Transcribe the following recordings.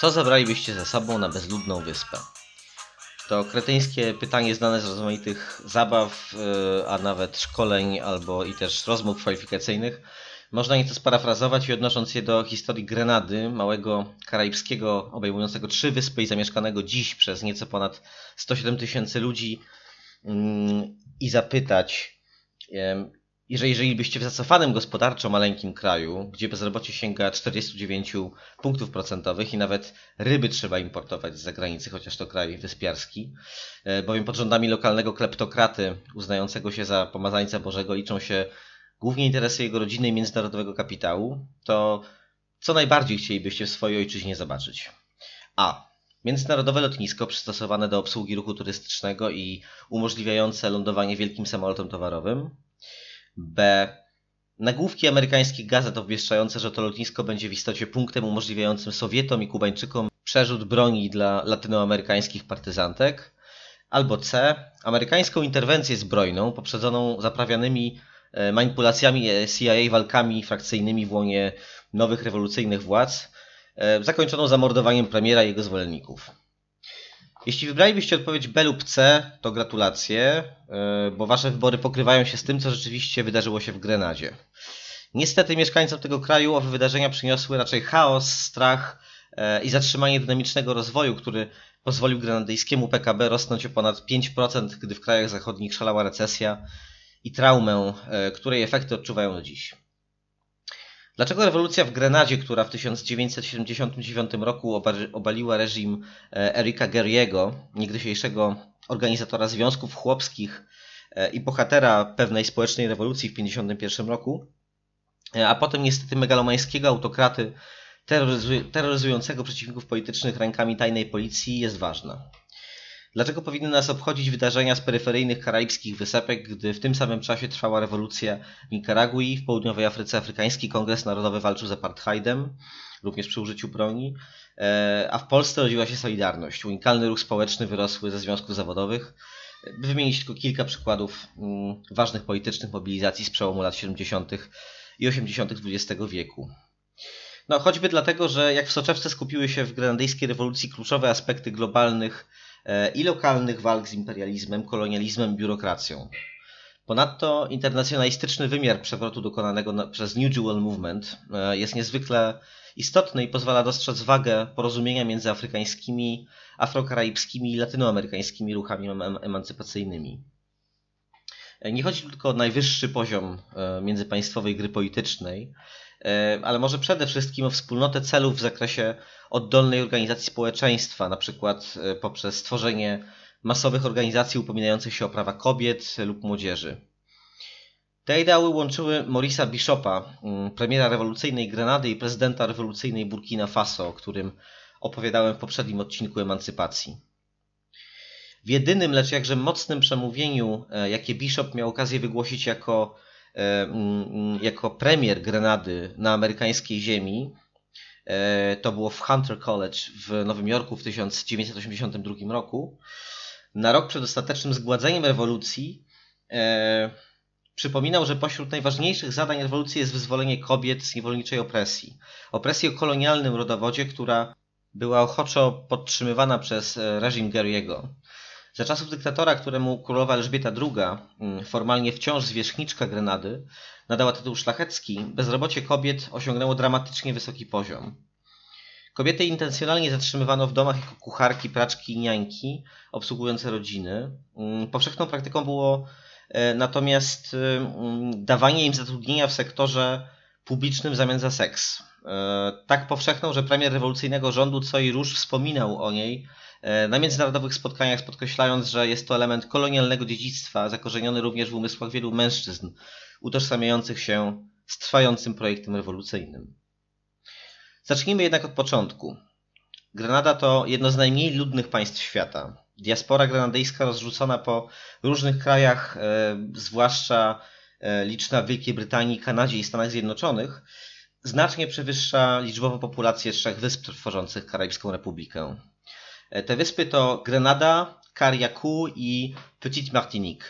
Co zabralibyście ze sobą na bezludną wyspę? To kretyńskie pytanie znane z rozmaitych zabaw, yy, a nawet szkoleń albo i też rozmów kwalifikacyjnych. Można nieco sparafrazować i odnosząc je do historii Grenady, małego karaibskiego, obejmującego trzy wyspy i zamieszkanego dziś przez nieco ponad 107 tysięcy ludzi mm, i zapytać, jeżeli żylibyście w zacofanym gospodarczo maleńkim kraju, gdzie bezrobocie sięga 49 punktów procentowych i nawet ryby trzeba importować z zagranicy, chociaż to kraj wyspiarski, e, bowiem pod rządami lokalnego kleptokraty uznającego się za pomazańca Bożego liczą się głównie interesy jego rodziny i międzynarodowego kapitału, to co najbardziej chcielibyście w swojej ojczyźnie zobaczyć? A. Międzynarodowe lotnisko przystosowane do obsługi ruchu turystycznego i umożliwiające lądowanie wielkim samolotem towarowym. B. Nagłówki amerykańskich gazet obwieszczające, że to lotnisko będzie w istocie punktem umożliwiającym Sowietom i Kubańczykom przerzut broni dla latynoamerykańskich partyzantek. Albo C. Amerykańską interwencję zbrojną poprzedzoną zaprawianymi manipulacjami CIA, walkami frakcyjnymi w łonie nowych rewolucyjnych władz, e, zakończoną zamordowaniem premiera i jego zwolenników. Jeśli wybralibyście odpowiedź B lub C, to gratulacje, bo wasze wybory pokrywają się z tym, co rzeczywiście wydarzyło się w Grenadzie. Niestety mieszkańcom tego kraju owe wydarzenia przyniosły raczej chaos, strach i zatrzymanie dynamicznego rozwoju, który pozwolił grenadyjskiemu PKB rosnąć o ponad 5%, gdy w krajach zachodnich szalała recesja i traumę, yy, której efekty odczuwają do dziś. Dlaczego rewolucja w Grenadzie, która w 1979 roku oba- obaliła reżim e, Erika Geriego, niegdysiejszego organizatora związków chłopskich e, i bohatera pewnej społecznej rewolucji w 1951 roku, e, a potem niestety megalomańskiego autokraty terroryzu- terroryzującego przeciwników politycznych rękami tajnej policji jest ważna. Dlaczego powinny nas obchodzić wydarzenia z peryferyjnych karaibskich wysepek, gdy w tym samym czasie trwała rewolucja w Nikaragui, w południowej Afryce Afrykański Kongres Narodowy walczył z apartheidem, również przy użyciu broni, e, a w Polsce rodziła się Solidarność. Unikalny ruch społeczny wyrosły ze związków zawodowych. By wymienić tylko kilka przykładów mm, ważnych politycznych mobilizacji z przełomu lat 70. i 80. XX wieku. No, choćby dlatego, że jak w soczewce skupiły się w grenadyjskiej rewolucji kluczowe aspekty globalnych i lokalnych walk z imperializmem, kolonializmem biurokracją. Ponadto internacjonalistyczny wymiar przewrotu dokonanego na, przez New Jewel Movement e, jest niezwykle istotny i pozwala dostrzec wagę porozumienia między afrykańskimi, afrokaraibskimi i latynoamerykańskimi ruchami em- emancypacyjnymi. E, Nie chodzi tu tylko o najwyższy poziom e, międzypaństwowej gry politycznej, e, ale może przede wszystkim o wspólnotę celów w zakresie oddolnej organizacji społeczeństwa, na przykład e, poprzez stworzenie masowych organizacji upominających się o prawa kobiet lub młodzieży. Te ideały łączyły Morisa Bishopa, mm, premiera rewolucyjnej Grenady i prezydenta rewolucyjnej Burkina Faso, o którym opowiadałem w poprzednim odcinku emancypacji. W jedynym, lecz jakże mocnym przemówieniu, e, jakie Bishop miał okazję wygłosić jako, e, jako premier Grenady na amerykańskiej ziemi, e, to było w Hunter College w Nowym Jorku w 1982 roku, na rok przed ostatecznym zgładzeniem rewolucji, e, przypominał, że pośród najważniejszych zadań rewolucji jest wyzwolenie kobiet z niewolniczej opresji. Opresji o kolonialnym rodowodzie, która była ochoczo podtrzymywana przez e, reżim Gary'ego. Za czasów dyktatora, któremu królowa Elżbieta II, mm, formalnie wciąż zwierzchniczka Grenady, nadała tytuł szlachecki, bezrobocie kobiet osiągnęło dramatycznie wysoki poziom. Kobiety intencjonalnie zatrzymywano w domach jako kucharki, praczki i niańki obsługujące rodziny. Mm, Powszechną praktyką było e, natomiast e, mm, dawanie im zatrudnienia w sektorze publicznym w zamian za seks. E, Tak powszechną, że premier rewolucyjnego rządu Coy Róż wspominał o niej e, na międzynarodowych spotkaniach, podkreślając, że jest to element kolonialnego dziedzictwa, zakorzeniony również w umysłach wielu mężczyzn, utożsamiających się z trwającym projektem rewolucyjnym. Zacznijmy jednak od początku. Grenada to jedno z najmniej ludnych państw świata. Diaspora grenadyjska rozrzucona po różnych krajach, e, zwłaszcza liczna w Wielkiej Brytanii, Kanadzie i Stanach Zjednoczonych, znacznie przewyższa liczbowo populację trzech wysp tworzących Karaibską Republikę. E, te wyspy to Grenada, Carriacou i Petite Martinique.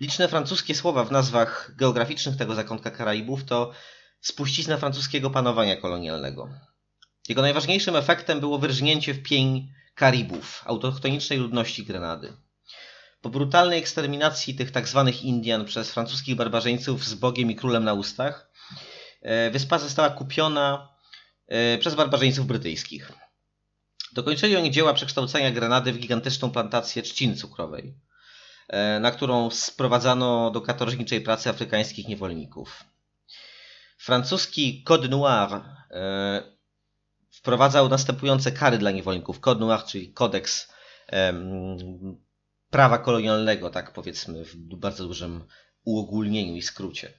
Liczne francuskie słowa w nazwach geograficznych tego zakątka Karaibów to spuścizna francuskiego panowania kolonialnego. Jego najważniejszym efektem było wyrżnięcie w pień Karibów, autochtonicznej ludności Grenady. Po brutalnej eksterminacji tych tzw. Tak Indian przez francuskich barbarzyńców z Bogiem i królem na ustach, wyspa została kupiona e, przez barbarzyńców brytyjskich. Dokończyli oni dzieła przekształcenia Grenady w gigantyczną plantację trzciny cukrowej, e, na którą sprowadzano do katorżniczej pracy afrykańskich niewolników. Francuski Code Noir wprowadzał następujące kary dla niewolników. Code Noir, czyli kodeks prawa kolonialnego, tak powiedzmy w bardzo dużym uogólnieniu i skrócie.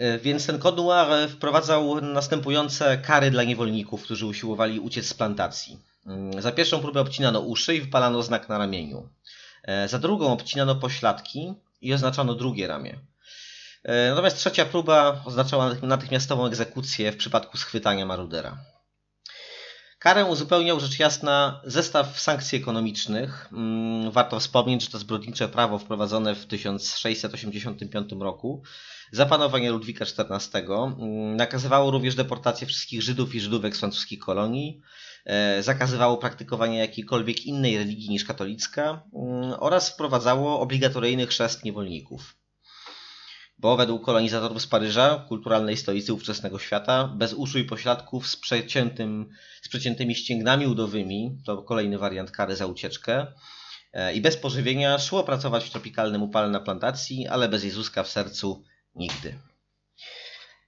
E, więc ten Code Noir wprowadzał następujące kary dla niewolników, którzy usiłowali uciec z plantacji. Mm, za pierwszą próbę obcinano uszy i wypalano znak na ramieniu. E, za drugą obcinano pośladki i oznaczano drugie ramię. E, natomiast trzecia próba oznaczała natychmiastową egzekucję w przypadku schwytania marudera. Karę uzupełniał rzecz jasna zestaw sankcji ekonomicznych. Mm, warto wspomnieć, że to zbrodnicze prawo wprowadzone w 1685 roku za panowania Ludwika XIV mm, nakazywało również deportację wszystkich Żydów i Żydówek z francuskich kolonii, e, zakazywało praktykowania jakiejkolwiek innej religii niż katolicka mm, oraz wprowadzało obligatoryjny chrzest niewolników. Bo według kolonizatorów z Paryża, kulturalnej stolicy ówczesnego świata, bez uszu i pośladków z, przeciętym, z przeciętymi ścięgnami udowymi, to kolejny wariant kary za ucieczkę, e, i bez pożywienia szło pracować w tropikalnym upale na plantacji, ale bez Jezuska w sercu nigdy.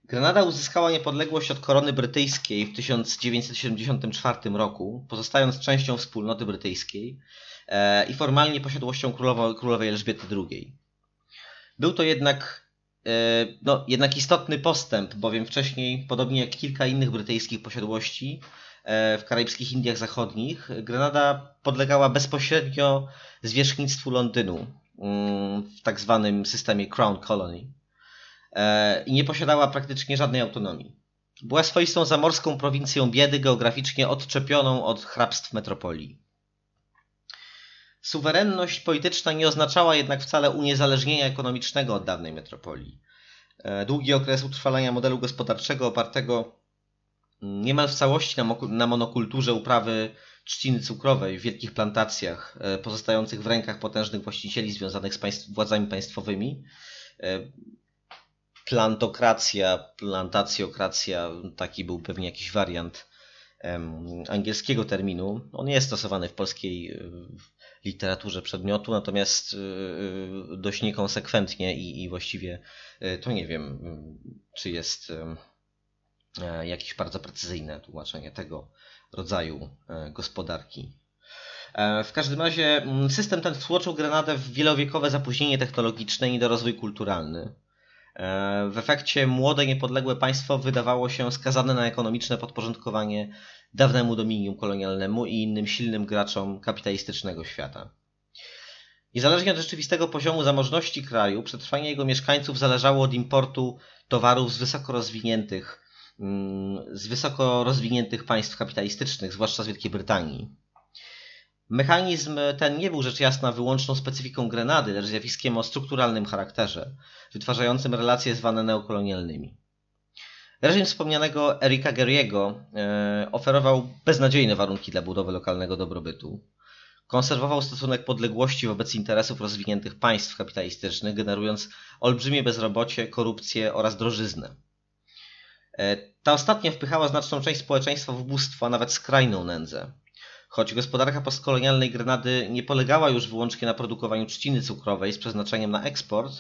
Grenada uzyskała niepodległość od korony brytyjskiej w 1974 roku, pozostając częścią wspólnoty brytyjskiej e, i formalnie posiadłością królowej Elżbiety II. Był to jednak E, no, jednak istotny postęp, bowiem wcześniej, podobnie jak kilka innych brytyjskich posiadłości e, w karaibskich Indiach Zachodnich, Grenada podlegała bezpośrednio zwierzchnictwu Londynu mm, w tak zwanym systemie Crown Colony i nie posiadała praktycznie żadnej autonomii. Była swoistą zamorską prowincją biedy, geograficznie odczepioną od hrabstw metropolii. Suwerenność polityczna nie oznaczała jednak wcale uniezależnienia ekonomicznego od dawnej metropolii. E, długi okres utrwalania modelu gospodarczego opartego niemal w całości na, na monokulturze uprawy trzciny cukrowej w wielkich plantacjach e, pozostających w rękach potężnych właścicieli związanych z państw, władzami państwowymi. Plantokracja, plantacjokracja, taki był pewnie jakiś wariant angielskiego terminu. On jest stosowany w polskiej literaturze przedmiotu, natomiast y, y, dość niekonsekwentnie i, i właściwie y, to nie wiem, czy jest e, jakieś bardzo precyzyjne tłumaczenie tego rodzaju e, gospodarki. E, w każdym razie system ten wtłoczył Grenadę w wielowiekowe zapóźnienie technologiczne i rozwój kulturalny. W efekcie młode, niepodległe państwo wydawało się skazane na ekonomiczne podporządkowanie dawnemu dominium kolonialnemu i innym silnym graczom kapitalistycznego świata. Niezależnie od rzeczywistego poziomu zamożności kraju, przetrwanie jego mieszkańców zależało od importu towarów z wysoko rozwiniętych, mm, z wysoko rozwiniętych państw kapitalistycznych, zwłaszcza z Wielkiej Brytanii. Mechanizm ten nie był rzecz jasna wyłączną specyfiką Grenady, lecz zjawiskiem o strukturalnym charakterze, wytwarzającym relacje zwane neokolonialnymi. Reżim wspomnianego Erika Geriego e, oferował beznadziejne warunki dla budowy lokalnego dobrobytu. Konserwował stosunek podległości wobec interesów rozwiniętych państw kapitalistycznych, generując olbrzymie bezrobocie, korupcję oraz drożyznę. E, ta ostatnia wpychała znaczną część społeczeństwa w ubóstwo, a nawet skrajną nędzę. Choć gospodarka postkolonialnej Grenady nie polegała już wyłącznie na produkowaniu trzciny cukrowej z przeznaczeniem na eksport,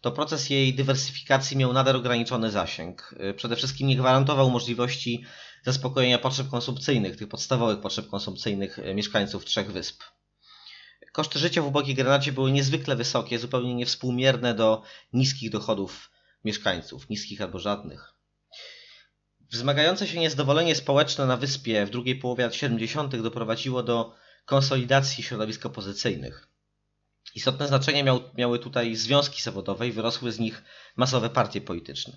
to proces jej dywersyfikacji miał nadal ograniczony zasięg. Y, przede wszystkim nie gwarantował możliwości zaspokojenia potrzeb konsumpcyjnych, tych podstawowych potrzeb konsumpcyjnych y, mieszkańców trzech wysp. Koszty życia w ubogiej Grenadzie były niezwykle wysokie, zupełnie niewspółmierne do niskich dochodów mieszkańców, niskich albo żadnych. Wzmagające się niezadowolenie społeczne na wyspie w drugiej połowie lat 70. doprowadziło do konsolidacji środowisk opozycyjnych. Istotne znaczenie miał, miały tutaj związki zawodowe i wyrosły z nich masowe partie polityczne.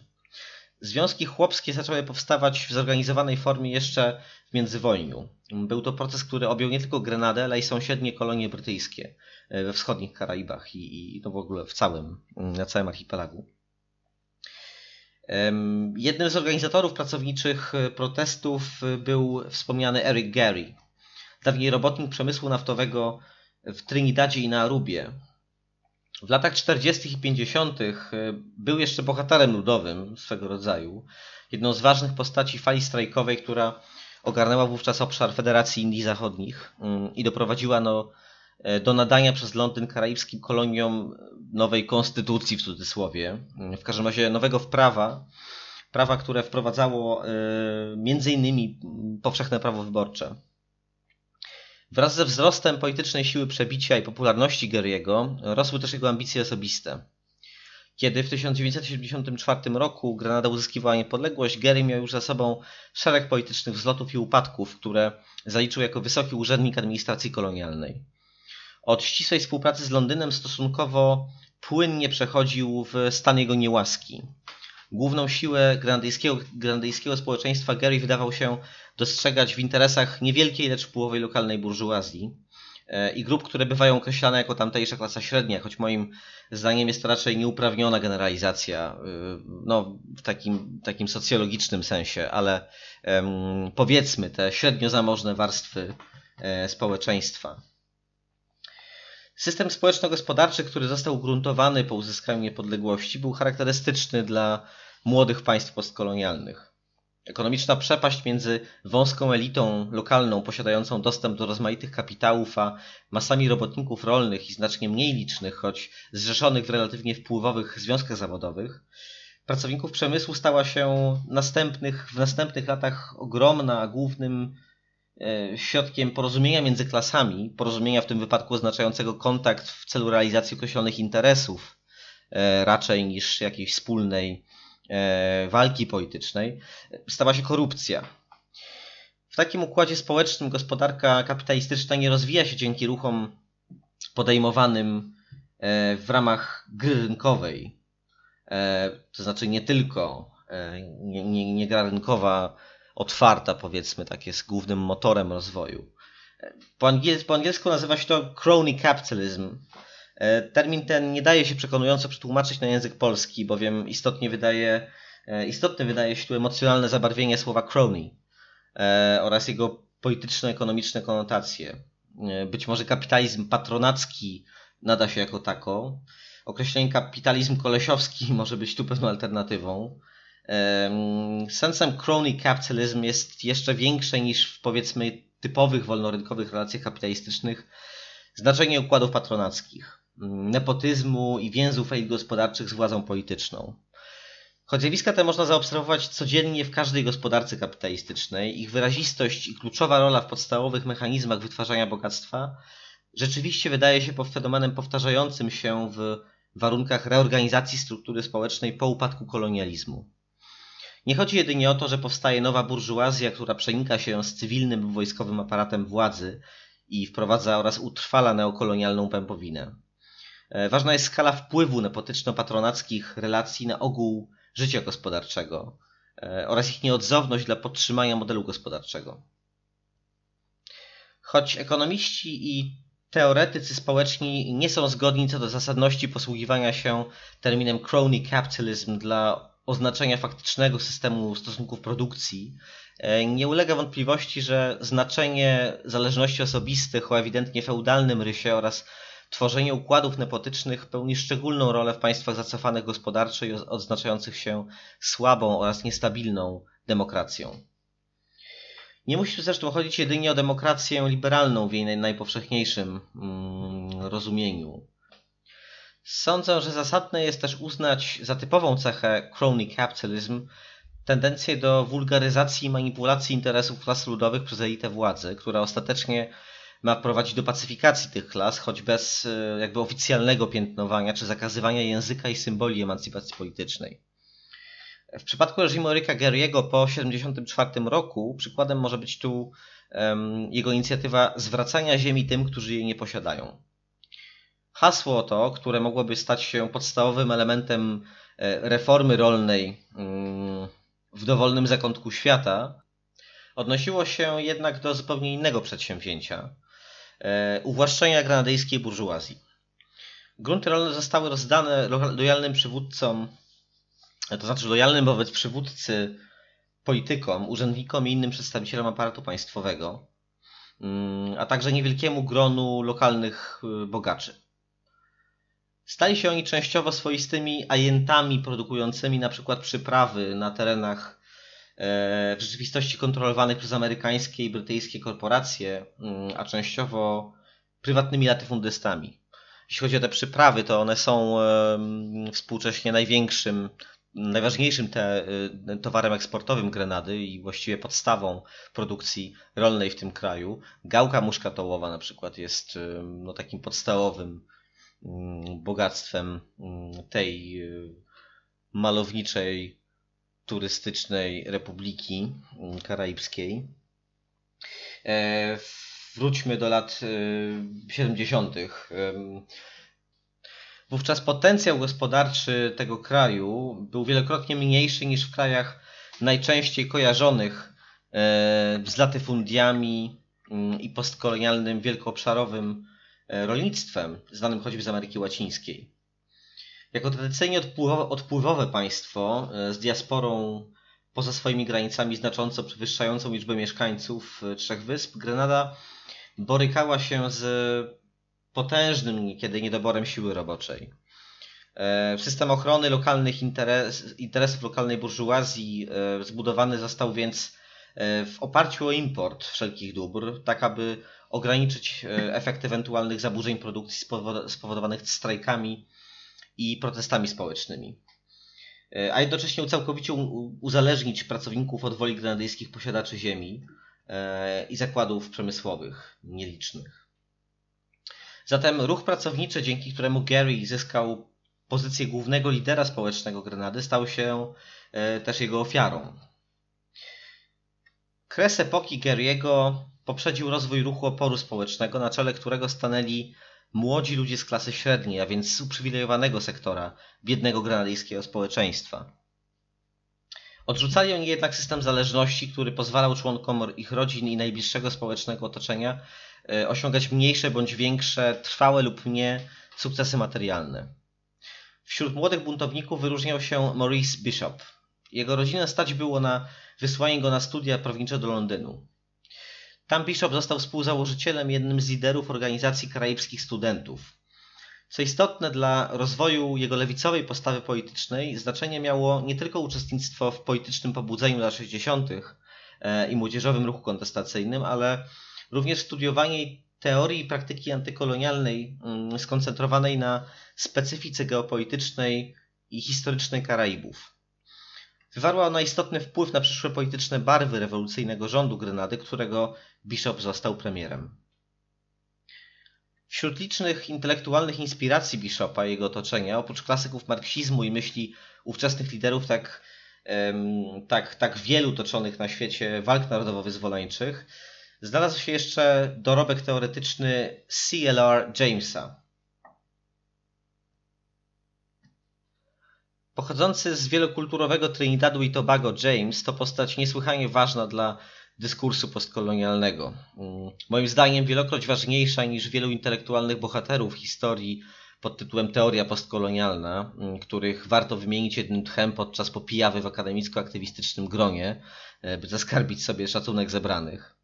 Związki chłopskie zaczęły powstawać w zorganizowanej formie jeszcze w międzywojniu. Był to proces, który objął nie tylko Grenadę, ale i sąsiednie kolonie brytyjskie e, we wschodnich Karaibach i, i no w ogóle w całym, na całym archipelagu. Jednym z organizatorów pracowniczych e, protestów e, był wspomniany Eric Gary, dawniej robotnik przemysłu naftowego w Trinidadzie i na Arubie. W latach 40. i 50. E, był jeszcze bohaterem ludowym swego rodzaju, jedną z ważnych postaci fali strajkowej, która ogarnęła wówczas obszar Federacji Indii Zachodnich mm, i doprowadziła no, do nadania przez Londyn karaibskim koloniom nowej konstytucji w cudzysłowie, w każdym razie nowego wprawa, prawa, które wprowadzało e, między innymi powszechne prawo wyborcze. Wraz ze wzrostem politycznej siły przebicia i popularności Gary'ego rosły też jego ambicje osobiste. Kiedy w 1974 roku Grenada uzyskiwała niepodległość, Gary miał już za sobą szereg politycznych wzlotów i upadków, które zaliczył jako wysoki urzędnik administracji kolonialnej. Od ścisłej współpracy z Londynem stosunkowo płynnie przechodził w stan jego niełaski. Główną siłę grandyjskiego, grandyjskiego społeczeństwa Gary wydawał się dostrzegać w interesach niewielkiej, lecz wpływowej lokalnej burżuazji e, i grup, które bywają określane jako tamtejsza klasa średnia, choć moim zdaniem jest to raczej nieuprawniona generalizacja, e, no, w takim, takim socjologicznym sensie, ale powiedzmy te średnio zamożne warstwy e, społeczeństwa. System społeczno-gospodarczy, który został ugruntowany po uzyskaniu niepodległości, był charakterystyczny dla młodych państw postkolonialnych. Ekonomiczna przepaść między wąską elitą lokalną posiadającą dostęp do rozmaitych kapitałów, a masami robotników rolnych i znacznie mniej licznych, choć zrzeszonych w relatywnie wpływowych związkach zawodowych, pracowników przemysłu stała się następnych, w następnych latach ogromna, a głównym środkiem porozumienia między klasami, porozumienia w tym wypadku oznaczającego kontakt w celu realizacji określonych interesów, e, raczej niż jakiejś wspólnej e, walki politycznej, stała się korupcja. W takim układzie społecznym gospodarka kapitalistyczna nie rozwija się dzięki ruchom podejmowanym w ramach gry rynkowej. To znaczy nie tylko nie, nie, nie gra rynkowa otwarta, powiedzmy, tak jest głównym motorem rozwoju. Po, po angielsku nazywa się to crony capitalism. E, termin ten nie daje się przekonująco przetłumaczyć na język polski, bowiem istotnie wydaje, e, istotne wydaje się tu emocjonalne zabarwienie słowa crony e, oraz jego polityczno-ekonomiczne konotacje. Być może kapitalizm patronacki nada się jako tako. Określenie kapitalizm kolesiowski może być tu pewną alternatywą. Sensem crony capitalism jest jeszcze większe niż w powiedzmy typowych wolnorynkowych relacjach kapitalistycznych znaczenie układów patronackich, mm, nepotyzmu i więzów elit gospodarczych z władzą polityczną. Choć zjawiska te można zaobserwować codziennie w każdej gospodarce kapitalistycznej, ich wyrazistość i kluczowa rola w podstawowych mechanizmach wytwarzania bogactwa rzeczywiście wydaje się fenomenem powtarzającym się w warunkach reorganizacji struktury społecznej po upadku kolonializmu. Nie chodzi jedynie o to, że powstaje nowa burżuazja, która przenika się z cywilnym lub wojskowym aparatem władzy i wprowadza oraz utrwala neokolonialną pępowinę. E, ważna jest skala wpływu nepotyczno-patronackich relacji na ogół życia gospodarczego e, oraz ich nieodzowność dla podtrzymania modelu gospodarczego. Choć ekonomiści i teoretycy społeczni nie są zgodni co do zasadności posługiwania się terminem crony capitalism dla oznaczenia faktycznego systemu stosunków produkcji, e, nie ulega wątpliwości, że znaczenie zależności osobistych o ewidentnie feudalnym rysie oraz tworzenie układów nepotycznych pełni szczególną rolę w państwach zacofanych gospodarczo i odznaczających się słabą oraz niestabilną demokracją. Nie musi zresztą chodzić jedynie o demokrację liberalną w jej najpowszechniejszym mm, rozumieniu. Sądzę, że zasadne jest też uznać za typową cechę crony capitalism tendencję do wulgaryzacji i manipulacji interesów klas ludowych przez elitę władzy, która ostatecznie ma prowadzić do pacyfikacji tych klas, choć bez e, jakby oficjalnego piętnowania czy zakazywania języka i symboli emancypacji politycznej. W przypadku reżimu Eryka Gary'ego po 1974 roku przykładem może być tu um, jego inicjatywa zwracania ziemi tym, którzy jej nie posiadają. Hasło to, które mogłoby stać się podstawowym elementem e, reformy rolnej mm, w dowolnym zakątku świata, odnosiło się jednak do zupełnie innego przedsięwzięcia e, uwłaszczenia granadyjskiej burżuazji. Grunty rolne zostały rozdane lojalnym przywódcom, to znaczy lojalnym wobec przywódcy politykom, urzędnikom i innym przedstawicielom aparatu państwowego, mm, a także niewielkiemu gronu lokalnych y, bogaczy. Stali się oni częściowo swoistymi ajentami produkującymi na przykład przyprawy na terenach e, w rzeczywistości kontrolowanych przez amerykańskie i brytyjskie korporacje, mm, a częściowo prywatnymi latyfundystami. Jeśli chodzi o te przyprawy, to one są współcześnie największym, najważniejszym te, y, towarem eksportowym Grenady i właściwie podstawą produkcji rolnej w tym kraju. Gałka muszkatołowa na przykład jest no, takim podstawowym bogactwem mm, tej y, malowniczej, turystycznej Republiki mm, Karaibskiej. E, wróćmy do lat 70. Y, Wówczas potencjał gospodarczy tego kraju był wielokrotnie mniejszy niż w krajach najczęściej kojarzonych e, z latyfundiami mm, i postkolonialnym wielkoobszarowym rolnictwem, znanym choćby z Ameryki Łacińskiej. Jako tradycyjnie odpływowe państwo e, z diasporą poza swoimi granicami znacząco przewyższającą liczbę mieszkańców trzech wysp, Grenada borykała się z potężnym niekiedy niedoborem siły roboczej. E, system ochrony lokalnych interes, interesów lokalnej burżuazji e, zbudowany został więc e, w oparciu o import wszelkich dóbr, tak aby ograniczyć efekt ewentualnych zaburzeń produkcji spowodowanych strajkami i protestami społecznymi. A jednocześnie całkowicie uzależnić pracowników od woli grenadyjskich posiadaczy ziemi i zakładów przemysłowych nielicznych. Zatem ruch pracowniczy, dzięki któremu Gary zyskał pozycję głównego lidera społecznego Grenady, stał się e, też jego ofiarą. Kres epoki Gary'ego poprzedził rozwój ruchu oporu społecznego, na czele którego stanęli młodzi ludzie z klasy średniej, a więc z uprzywilejowanego sektora biednego grenadyjskiego społeczeństwa. Odrzucali oni jednak system zależności, który pozwalał członkom ich rodzin i najbliższego społecznego otoczenia E, osiągać mniejsze bądź większe, trwałe lub nie sukcesy materialne. Wśród młodych buntowników wyróżniał się Maurice Bishop. Jego rodzinę stać było na wysłanie go na studia prawnicze do Londynu. Tam Bishop został współzałożycielem jednym z liderów organizacji karaibskich studentów. Co istotne dla rozwoju jego lewicowej postawy politycznej, znaczenie miało nie tylko uczestnictwo w politycznym pobudzeniu lat 60. E, i młodzieżowym ruchu kontestacyjnym, ale Również studiowanie teorii i praktyki antykolonialnej mm, skoncentrowanej na specyfice geopolitycznej i historycznej Karaibów. Wywarła ona istotny wpływ na przyszłe polityczne barwy rewolucyjnego rządu Grenady, którego Bishop został premierem. Wśród licznych intelektualnych inspiracji Bishopa i jego otoczenia, oprócz klasyków marksizmu i myśli ówczesnych liderów tak, tak, tak wielu toczonych na świecie walk narodowo-wyzwoleńczych, Znalazł się jeszcze dorobek teoretyczny CLR Jamesa. Pochodzący z wielokulturowego Trinidadu i Tobago James to postać niesłychanie ważna dla dyskursu postkolonialnego. Mm, moim zdaniem wielokroć ważniejsza niż wielu intelektualnych bohaterów historii pod tytułem Teoria postkolonialna, mm, których warto wymienić jednym tchem podczas popijawy w akademicko-aktywistycznym gronie, e, by zaskarbić sobie szacunek zebranych.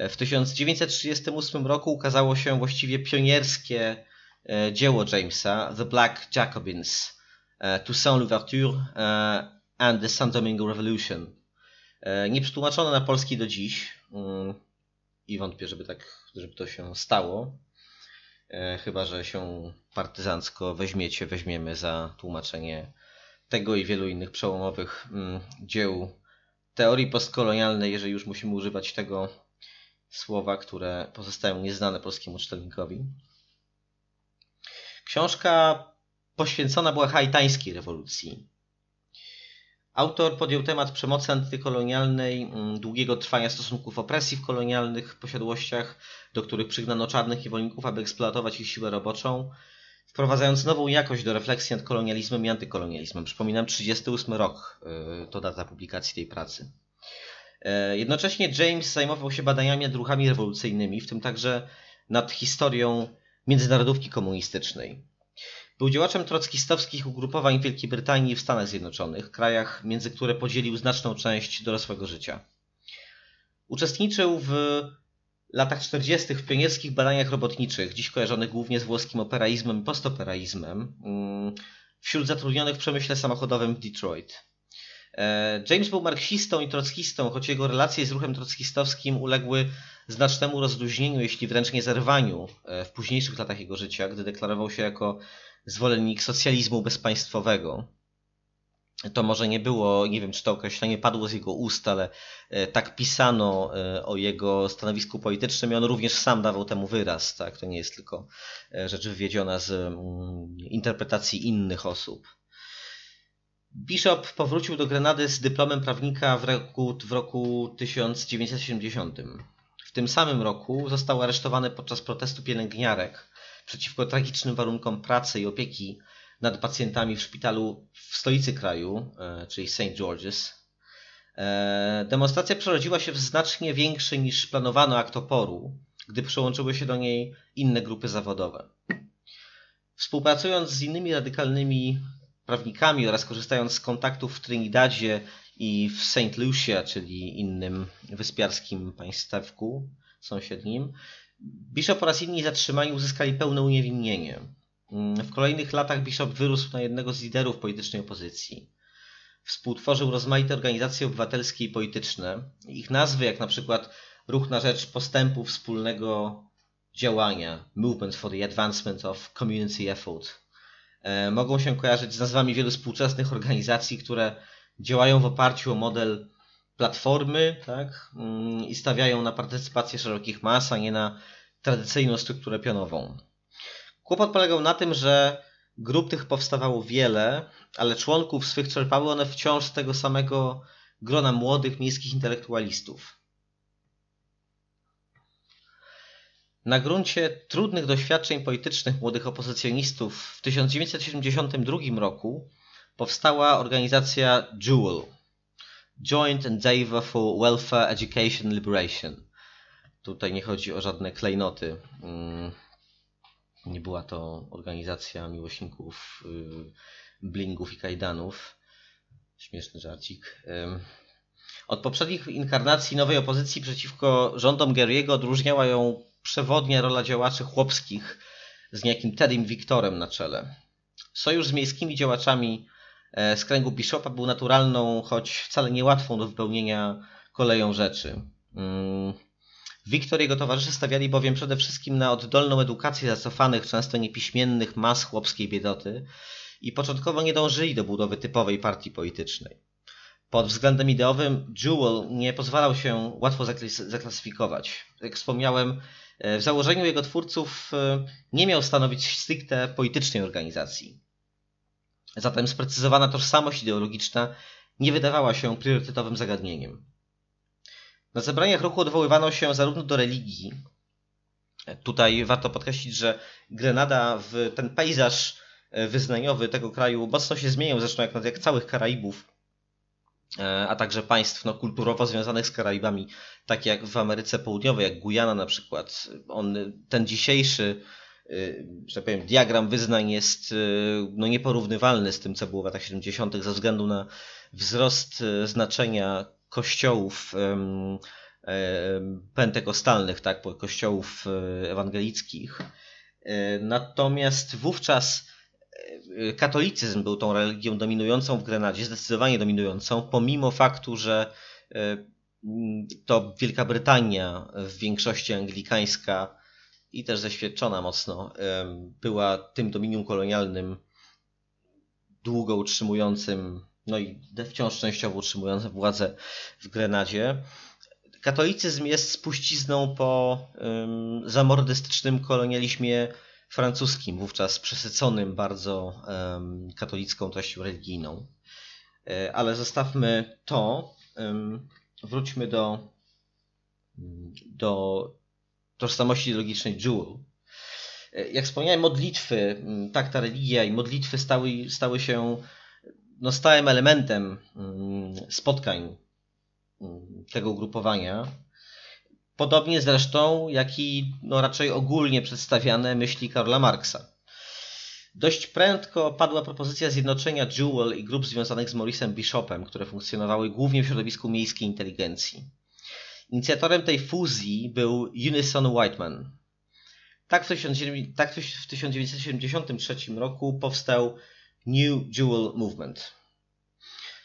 W 1938 roku ukazało się właściwie pionierskie e, dzieło Jamesa, The Black Jacobins, e, Toussaint l'Ouverture e, and the San Domingo Revolution. Nie przetłumaczono na polski do dziś mm, i wątpię, żeby, tak, żeby to się stało. Chyba, że się partyzancko weźmiecie, weźmiemy za tłumaczenie tego i wielu innych przełomowych mm, dzieł teorii postkolonialnej, jeżeli już musimy używać tego słowa, które pozostają nieznane polskiemu czytelnikowi. Książka poświęcona była haitańskiej rewolucji. Autor podjął temat przemocy antykolonialnej, mm, długiego trwania stosunków opresji w kolonialnych posiadłościach, do których przygnano czarnych niewolników, aby eksploatować ich siłę roboczą, wprowadzając nową jakość do refleksji nad kolonializmem i antykolonializmem. Przypominam, 38 rok y, to data publikacji tej pracy. E, jednocześnie James zajmował się badaniami nad ruchami rewolucyjnymi, w tym także nad historią międzynarodówki komunistycznej. Był działaczem trockistowskich ugrupowań Wielkiej Brytanii w Stanach Zjednoczonych, krajach, między które podzielił znaczną część dorosłego życia. Uczestniczył w latach 40. w pionierskich badaniach robotniczych, dziś kojarzonych głównie z włoskim operaizmem i postoperaizmem, mm, wśród zatrudnionych w przemyśle samochodowym w Detroit. E, James był marksistą i trockistą, choć jego relacje z ruchem trockistowskim uległy znacznemu rozluźnieniu, jeśli wręcz nie zerwaniu e, w późniejszych latach jego życia, gdy deklarował się jako zwolennik socjalizmu bezpaństwowego. To może nie było, nie wiem czy to określenie padło z jego ust, ale e, tak pisano o jego stanowisku politycznym i on również sam dawał temu wyraz. Tak? To nie jest tylko rzecz wywiedziona z mm, interpretacji innych osób. Bishop powrócił do Grenady z dyplomem prawnika w roku, w roku 1970. W tym samym roku został aresztowany podczas protestu pielęgniarek przeciwko tragicznym warunkom pracy i opieki nad pacjentami w szpitalu w stolicy kraju, e, czyli St. George's. E, demonstracja przerodziła się w znacznie większy niż planowano akt oporu, gdy przyłączyły się do niej inne grupy zawodowe. Współpracując z innymi radykalnymi prawnikami oraz korzystając z kontaktów w Trinidadzie i w St. Lucia, czyli innym wyspiarskim państewku sąsiednim, Bishop oraz inni zatrzymani uzyskali pełne uniewinnienie. W kolejnych latach Bishop wyrósł na jednego z liderów politycznej opozycji. Współtworzył rozmaite organizacje obywatelskie i polityczne. Ich nazwy, jak na przykład Ruch na rzecz postępu wspólnego działania, Movement for the Advancement of Community Effort, E, mogą się kojarzyć z nazwami wielu współczesnych organizacji, które działają w oparciu o model platformy tak, mm, i stawiają na partycypację szerokich mas, a nie na tradycyjną strukturę pionową. Kłopot polegał na tym, że grup tych powstawało wiele, ale członków swych czerpały one wciąż z tego samego grona młodych miejskich intelektualistów. Na gruncie trudnych doświadczeń politycznych młodych opozycjonistów w 1972 roku powstała organizacja JEWEL Joint Endeavour for Welfare Education Liberation. Tutaj nie chodzi o żadne klejnoty. Mm, nie była to organizacja miłośników y, blingów i kajdanów. Śmieszny żarcik. Od poprzednich inkarnacji nowej opozycji przeciwko rządom Gary'ego odróżniała ją przewodnia rola działaczy chłopskich z niejakim Teddym Wiktorem na czele. Sojusz z miejskimi działaczami z kręgu Bishopa był naturalną, choć wcale niełatwą do wypełnienia koleją rzeczy. Wiktor mm. i jego towarzysze stawiali bowiem przede wszystkim na oddolną edukację zacofanych, często niepiśmiennych mas chłopskiej biedoty i początkowo nie dążyli do budowy typowej partii politycznej. Pod względem ideowym Jewel nie pozwalał się łatwo zaklasyfikować. Jak wspomniałem, E, w założeniu jego twórców e, nie miał stanowić stricte politycznej organizacji. Zatem sprecyzowana tożsamość ideologiczna nie wydawała się priorytetowym zagadnieniem. Na zebraniach ruchu odwoływano się zarówno do religii. Tutaj warto podkreślić, że Grenada w ten pejzaż e, wyznaniowy tego kraju mocno się zmieniał, zresztą jak, jak całych Karaibów E, a także państw no, kulturowo związanych z Karaibami, tak jak w Ameryce Południowej, jak Gujana na przykład. On, ten dzisiejszy że tak powiem, diagram wyznań jest e, no, nieporównywalny z tym, co było w latach 70. ze względu na wzrost znaczenia kościołów pentekostalnych, tak, kościołów ewangelickich. Natomiast wówczas Y, katolicyzm był tą religią dominującą w Grenadzie, zdecydowanie dominującą, pomimo faktu, że y, to Wielka Brytania w większości anglikańska i też zaświadczona mocno była tym dominium kolonialnym długo utrzymującym, no i wciąż częściowo utrzymującym władzę w Grenadzie. Katolicyzm jest spuścizną po zamordystycznym kolonializmie francuskim, wówczas przesyconym bardzo katolicką treścią religijną. E, ale zostawmy to, wróćmy do, do tożsamości ideologicznej Jewel. E, jak wspomniałem, modlitwy, mm, tak, ta religia i modlitwy stały, stały się no, stałym elementem mm, spotkań mm, tego ugrupowania. Podobnie zresztą, jak i no, raczej ogólnie przedstawiane myśli Karola Marksa. Dość prędko padła propozycja zjednoczenia Jewel i grup związanych z Maurice'em Bishopem, które funkcjonowały głównie w środowisku miejskiej inteligencji. Inicjatorem tej fuzji był Unison Whiteman. Tak w, tak w 1973 roku powstał New Jewel Movement.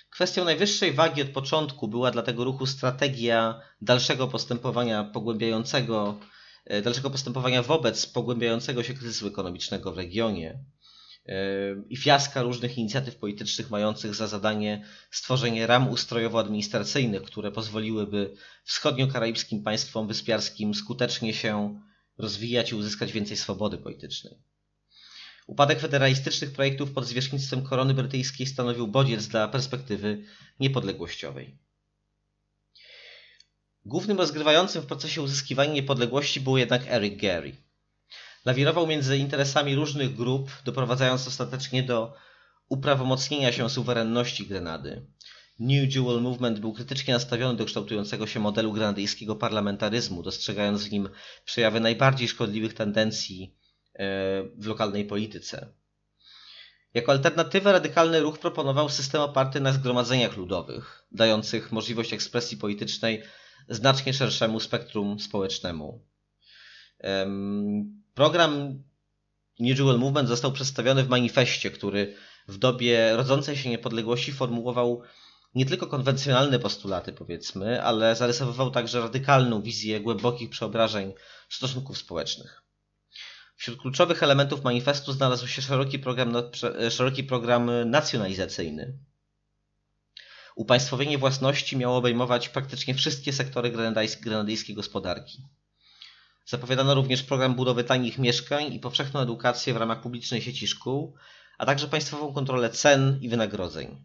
Kwestią najwyższej wagi od początku była dla tego ruchu strategia dalszego postępowania pogłębiającego, e, dalszego postępowania wobec pogłębiającego się kryzysu ekonomicznego w regionie i fiaska różnych inicjatyw politycznych mających za zadanie stworzenie ram ustrojowo-administracyjnych, które pozwoliłyby wschodnio-karaibskim państwom wyspiarskim skutecznie się rozwijać i uzyskać więcej swobody politycznej. Upadek federalistycznych projektów pod zwierzchnictwem korony brytyjskiej stanowił bodziec dla perspektywy niepodległościowej. Głównym rozgrywającym w procesie uzyskiwania niepodległości był jednak Eric Gary. Lawirował między interesami różnych grup, doprowadzając ostatecznie do uprawomocnienia się suwerenności Grenady. New Jewel Movement był krytycznie nastawiony do kształtującego się modelu grenadyjskiego parlamentaryzmu, dostrzegając w nim przejawy najbardziej szkodliwych tendencji E, w lokalnej polityce. Jako alternatywę radykalny ruch proponował system oparty na zgromadzeniach ludowych, dających możliwość ekspresji politycznej znacznie szerszemu spektrum społecznemu. Program New Jewel Movement został przedstawiony w manifestie, który w dobie rodzącej się niepodległości formułował nie tylko konwencjonalne postulaty, powiedzmy, ale zarysowywał także radykalną wizję głębokich przeobrażeń stosunków społecznych. Wśród kluczowych elementów manifestu znalazł się szeroki program, szeroki program nacjonalizacyjny. Upaństwowienie własności miało obejmować praktycznie wszystkie sektory grenadyjskiej gospodarki. Zapowiadano również program budowy tanich mieszkań i powszechną edukację w ramach publicznej sieci szkół, a także państwową kontrolę cen i wynagrodzeń.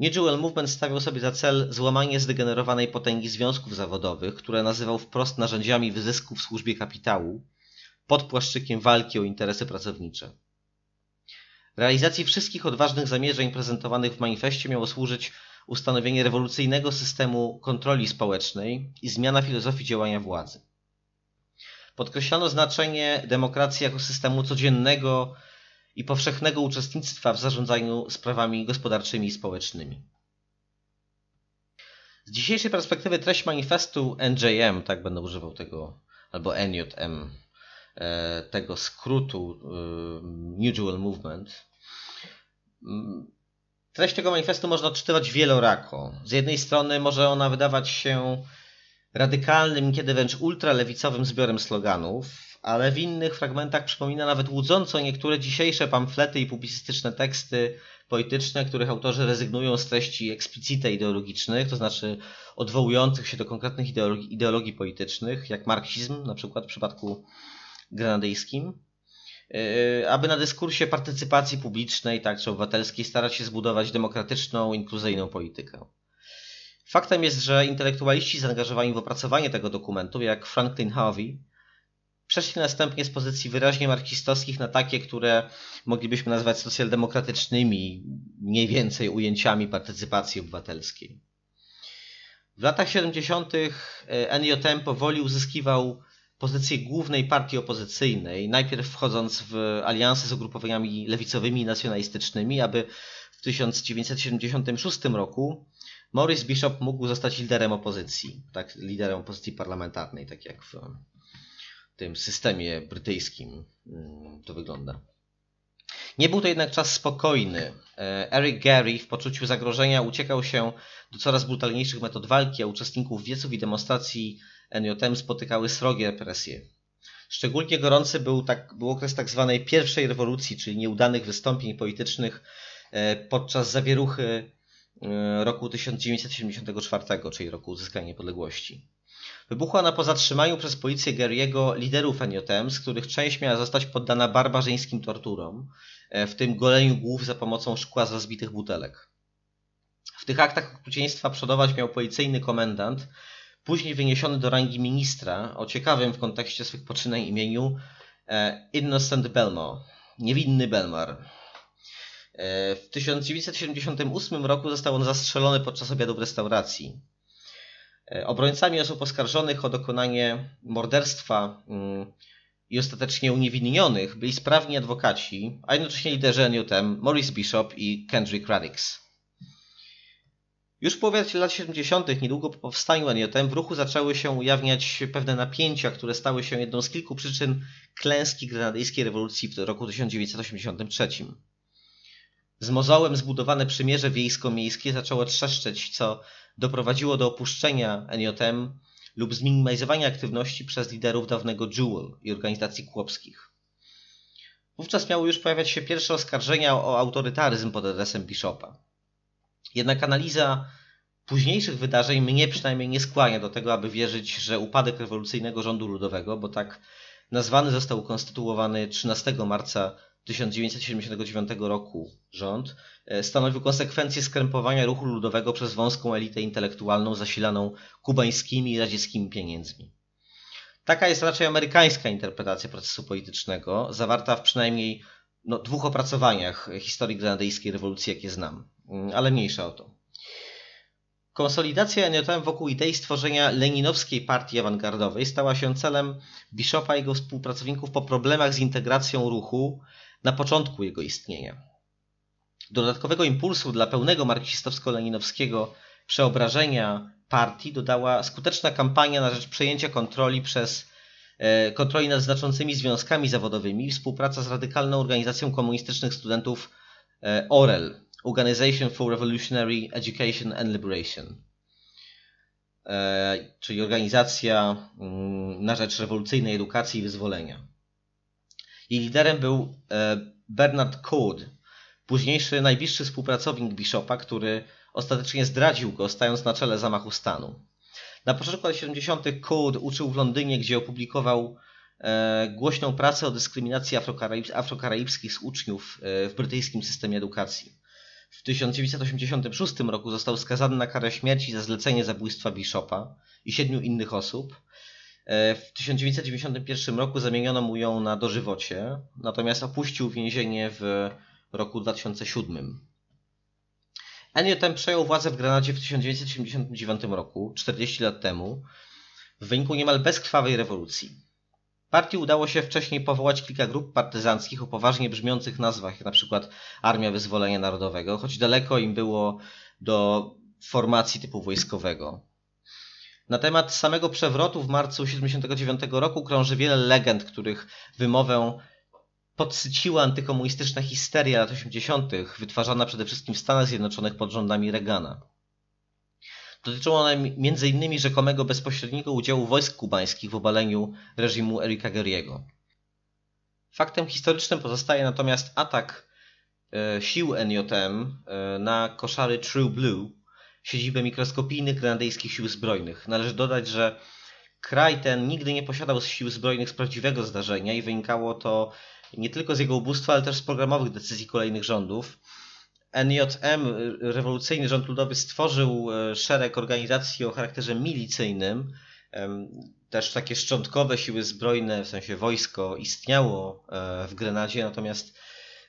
New Jewel Movement stawiał sobie za cel złamanie zdegenerowanej potęgi związków zawodowych, które nazywał wprost narzędziami wyzysku w służbie kapitału, pod płaszczykiem walki o interesy pracownicze. Realizacji wszystkich odważnych zamierzeń prezentowanych w manifestie miało służyć ustanowienie rewolucyjnego systemu kontroli społecznej i zmiana filozofii działania władzy. Podkreślano znaczenie demokracji jako systemu codziennego i powszechnego uczestnictwa w zarządzaniu sprawami gospodarczymi i społecznymi. Z dzisiejszej perspektywy treść manifestu NJM, tak będę używał tego, albo NJM, E, tego skrótu e, New Jewel Movement. Treść tego manifestu można odczytywać wielorako. Z jednej strony może ona wydawać się radykalnym, kiedy wręcz ultralewicowym zbiorem sloganów, ale w innych fragmentach przypomina nawet łudząco niektóre dzisiejsze pamflety i publicystyczne teksty polityczne, których autorzy rezygnują z treści explicite ideologicznych, to znaczy odwołujących się do konkretnych ideologii, ideologii politycznych, jak marksizm, na przykład w przypadku grenadyjskim, aby na dyskursie partycypacji publicznej, tak czy obywatelskiej, starać się zbudować demokratyczną, inkluzyjną politykę. Faktem jest, że intelektualiści zaangażowani w opracowanie tego dokumentu, jak Franklin Harvey, przeszli następnie z pozycji wyraźnie marksistowskich na takie, które moglibyśmy nazwać socjaldemokratycznymi, mniej więcej ujęciami partycypacji obywatelskiej. W latach 70. NJM powoli uzyskiwał pozycję głównej partii opozycyjnej, najpierw wchodząc w alianse z ugrupowaniami lewicowymi i nacjonalistycznymi, aby w 1976 roku Maurice Bishop mógł zostać liderem opozycji, tak, liderem opozycji parlamentarnej, tak jak w tym systemie brytyjskim mm, to wygląda. Nie był to jednak czas spokojny. E, Eric Gary w poczuciu zagrożenia uciekał się do coraz brutalniejszych metod walki, a uczestników wieców i demonstracji NJM spotykały srogie represje. Szczególnie gorący był, tak, był okres tak zwanej pierwszej rewolucji, czyli nieudanych wystąpień politycznych e, podczas zawieruchy e, roku 1974, czyli roku uzyskania niepodległości. Wybuchła ona po zatrzymaniu przez policję Gary'ego liderów NJM, z których część miała zostać poddana barbarzyńskim torturom, e, w tym goleniu głów za pomocą szkła z rozbitych butelek. W tych aktach okrucieństwa przodować miał policyjny komendant, później wyniesiony do rangi ministra o ciekawym w kontekście swych poczynań imieniu E, Innocent Belmore, niewinny Belmar. E, w 1978 roku został on zastrzelony podczas obiadu w restauracji. E, obrońcami osób oskarżonych o dokonanie morderstwa mm, i ostatecznie uniewinnionych byli sprawni adwokaci, a jednocześnie liderzy NUTM Maurice Bishop i Kendrick Radix. Już w połowie lat 70., niedługo po powstaniu NJM, w ruchu zaczęły się ujawniać pewne napięcia, które stały się jedną z kilku przyczyn klęski grenadyjskiej rewolucji w roku 1983. Z mozołem zbudowane przymierze wiejsko-miejskie zaczęło trzeszczeć, co doprowadziło do opuszczenia NJM lub zminimalizowania aktywności przez liderów dawnego Jewel i organizacji kłopskich. Wówczas miały już pojawiać się pierwsze oskarżenia o autorytaryzm pod adresem Bishopa. Jednak analiza późniejszych wydarzeń mnie przynajmniej nie skłania do tego, aby wierzyć, że upadek rewolucyjnego rządu ludowego, bo tak nazwany został ukonstytuowany 13 marca 1979 roku rząd, e, stanowił konsekwencję skrępowania ruchu ludowego przez wąską elitę intelektualną zasilaną kubańskimi i radzieckimi pieniędzmi. Taka jest raczej amerykańska interpretacja procesu politycznego, zawarta w przynajmniej no, dwóch opracowaniach historii grenadyjskiej rewolucji, jakie znam. Mm, ale mniejsza o to. Konsolidacja NJM wokół idei stworzenia leninowskiej partii awangardowej stała się celem Bishopa i jego współpracowników po problemach z integracją ruchu na początku jego istnienia. Dodatkowego impulsu dla pełnego marksistowsko-leninowskiego przeobrażenia partii dodała skuteczna kampania na rzecz przejęcia kontroli przez e, kontroli nad znaczącymi związkami zawodowymi i współpraca z radykalną organizacją komunistycznych studentów e, OREL, Organization for Revolutionary Education and Liberation, e, czyli organizacja mm, na rzecz rewolucyjnej edukacji i wyzwolenia. Jej liderem był e, Bernard Code, późniejszy najbliższy współpracownik Bishopa, który ostatecznie zdradził go, stając na czele zamachu stanu. Na początku lat 70. Code uczył w Londynie, gdzie opublikował e, głośną pracę o dyskryminacji afrokaraibskich uczniów w brytyjskim systemie edukacji. W 1986 roku został skazany na karę śmierci za zlecenie zabójstwa Bishopa i siedmiu innych osób. E, w 1991 roku zamieniono mu ją na dożywocie, natomiast opuścił więzienie w roku 2007. NJM przejął władzę w Granadzie w 1979 roku, 40 lat temu, w wyniku niemal bezkrwawej rewolucji. Partii udało się wcześniej powołać kilka grup partyzanckich o poważnie brzmiących nazwach, jak na przykład Armia Wyzwolenia Narodowego, choć daleko im było do formacji typu wojskowego. Na temat samego przewrotu w marcu 1979 roku krąży wiele legend, których wymowę podsyciła antykomunistyczna histeria lat 80., wytwarzana przede wszystkim w Stanach Zjednoczonych pod rządami Reagana. Dotyczą one m.in. rzekomego bezpośredniego udziału wojsk kubańskich w obaleniu reżimu Erika Geriego. Faktem historycznym pozostaje natomiast atak e, sił NJM e, na koszary True Blue, siedzibę mikroskopijnych grenadyjskich sił zbrojnych. Należy dodać, że kraj ten nigdy nie posiadał sił zbrojnych z prawdziwego zdarzenia i wynikało to nie tylko z jego ubóstwa, ale też z programowych decyzji kolejnych rządów. NJM, rewolucyjny rząd ludowy, stworzył e, szereg organizacji o charakterze milicyjnym. Też takie szczątkowe siły zbrojne, w sensie wojsko, istniało e, w Grenadzie, natomiast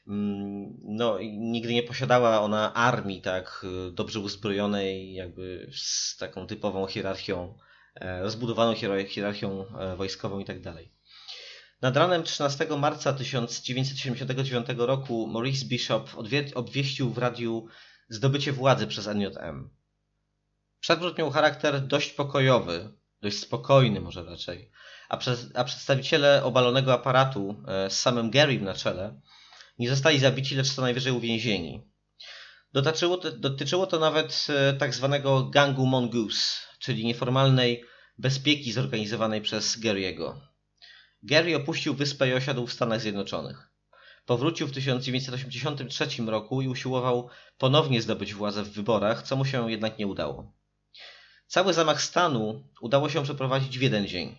mm, no, nigdy nie posiadała ona armii tak dobrze uzbrojonej, jakby z taką typową hierarchią, e, rozbudowaną hierarchią wojskową i tak dalej. Nad ranem 13 marca 1979 roku Maurice Bishop obwieścił w radiu zdobycie władzy przez NJM. Przewrót miał charakter dość pokojowy, dość spokojny może raczej, a, przez, a przedstawiciele obalonego aparatu e, z samym Garym na czele nie zostali zabici, lecz co najwyżej uwięzieni. Dotyczyło to, dotyczyło to nawet e, tak zwanego gangu Mongoose, czyli nieformalnej bezpieki zorganizowanej przez Gary'ego. Gary opuścił wyspę i osiadł w Stanach Zjednoczonych. Powrócił w 1983 roku i usiłował ponownie zdobyć władzę w wyborach, co mu się jednak nie udało. Cały zamach stanu udało się przeprowadzić w jeden dzień.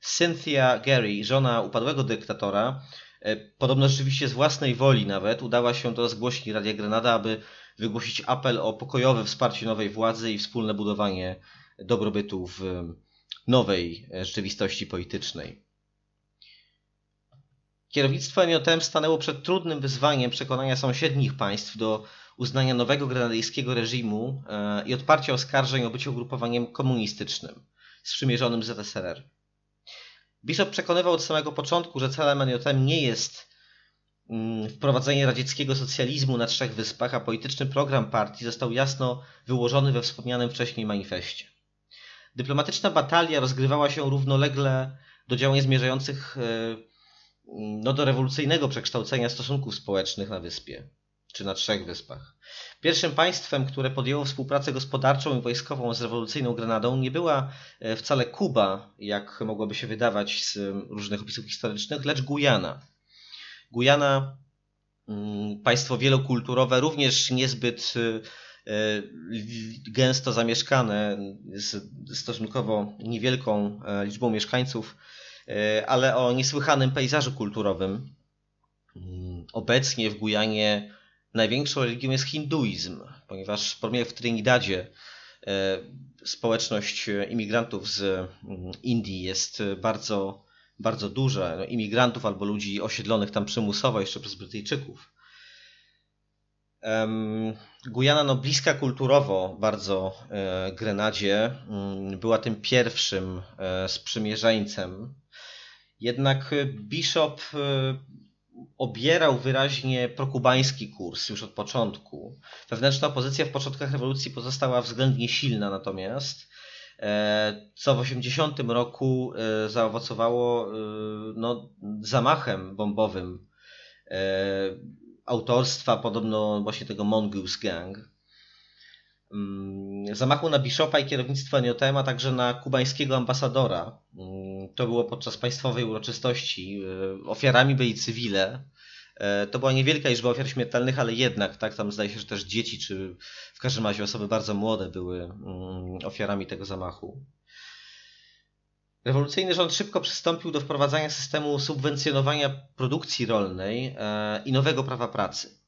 Cynthia Gary, żona upadłego dyktatora, e, podobno rzeczywiście z własnej woli nawet, udała się do zgłośni Radia Grenada, aby wygłosić apel o pokojowe wsparcie nowej władzy i wspólne budowanie dobrobytu w nowej rzeczywistości politycznej. Kierownictwo NJM stanęło przed trudnym wyzwaniem przekonania sąsiednich państw do uznania nowego grenadyjskiego reżimu e, i odparcia oskarżeń o bycie ugrupowaniem komunistycznym sprzymierzonym z ZSRR. Bishop przekonywał od samego początku, że celem NJM nie jest mm, wprowadzenie radzieckiego socjalizmu na trzech wyspach, a polityczny program partii został jasno wyłożony we wspomnianym wcześniej manifestie. Dyplomatyczna batalia rozgrywała się równolegle do działań zmierzających e, no, do rewolucyjnego przekształcenia stosunków społecznych na wyspie, czy na trzech wyspach. Pierwszym państwem, które podjęło współpracę gospodarczą i wojskową z rewolucyjną Grenadą nie była e, wcale Kuba, jak mogłoby się wydawać z różnych opisów historycznych, lecz Gujana. Gujana, mm, państwo wielokulturowe, również niezbyt e, e, gęsto zamieszkane, z stosunkowo niewielką liczbą mieszkańców, ale o niesłychanym pejzażu kulturowym. Mm, obecnie w Gujanie największą religią jest hinduizm, ponieważ w Trinidadzie e, społeczność imigrantów z mm, Indii jest bardzo, bardzo duża. No, imigrantów albo ludzi osiedlonych tam przymusowo jeszcze przez Brytyjczyków. Gujana no, bliska kulturowo bardzo e, Grenadzie mm, była tym pierwszym e, sprzymierzeńcem. Jednak Bishop obierał wyraźnie prokubański kurs już od początku. Wewnętrzna opozycja w początkach rewolucji pozostała względnie silna natomiast, e, co w 80 roku e, zaowocowało e, no, zamachem bombowym autorstwa podobno właśnie tego Mongoose Gang. Mm, zamachu na Bishopa i kierownictwo NJM, a także na kubańskiego ambasadora. Mm, to było podczas państwowej uroczystości. E, ofiarami byli cywile. E, to była niewielka liczba ofiar śmiertelnych, ale jednak, tak, tam zdaje się, że też dzieci, czy w każdym razie osoby bardzo młode były mm, ofiarami tego zamachu. Rewolucyjny rząd szybko przystąpił do wprowadzania systemu subwencjonowania produkcji rolnej e, i nowego prawa pracy.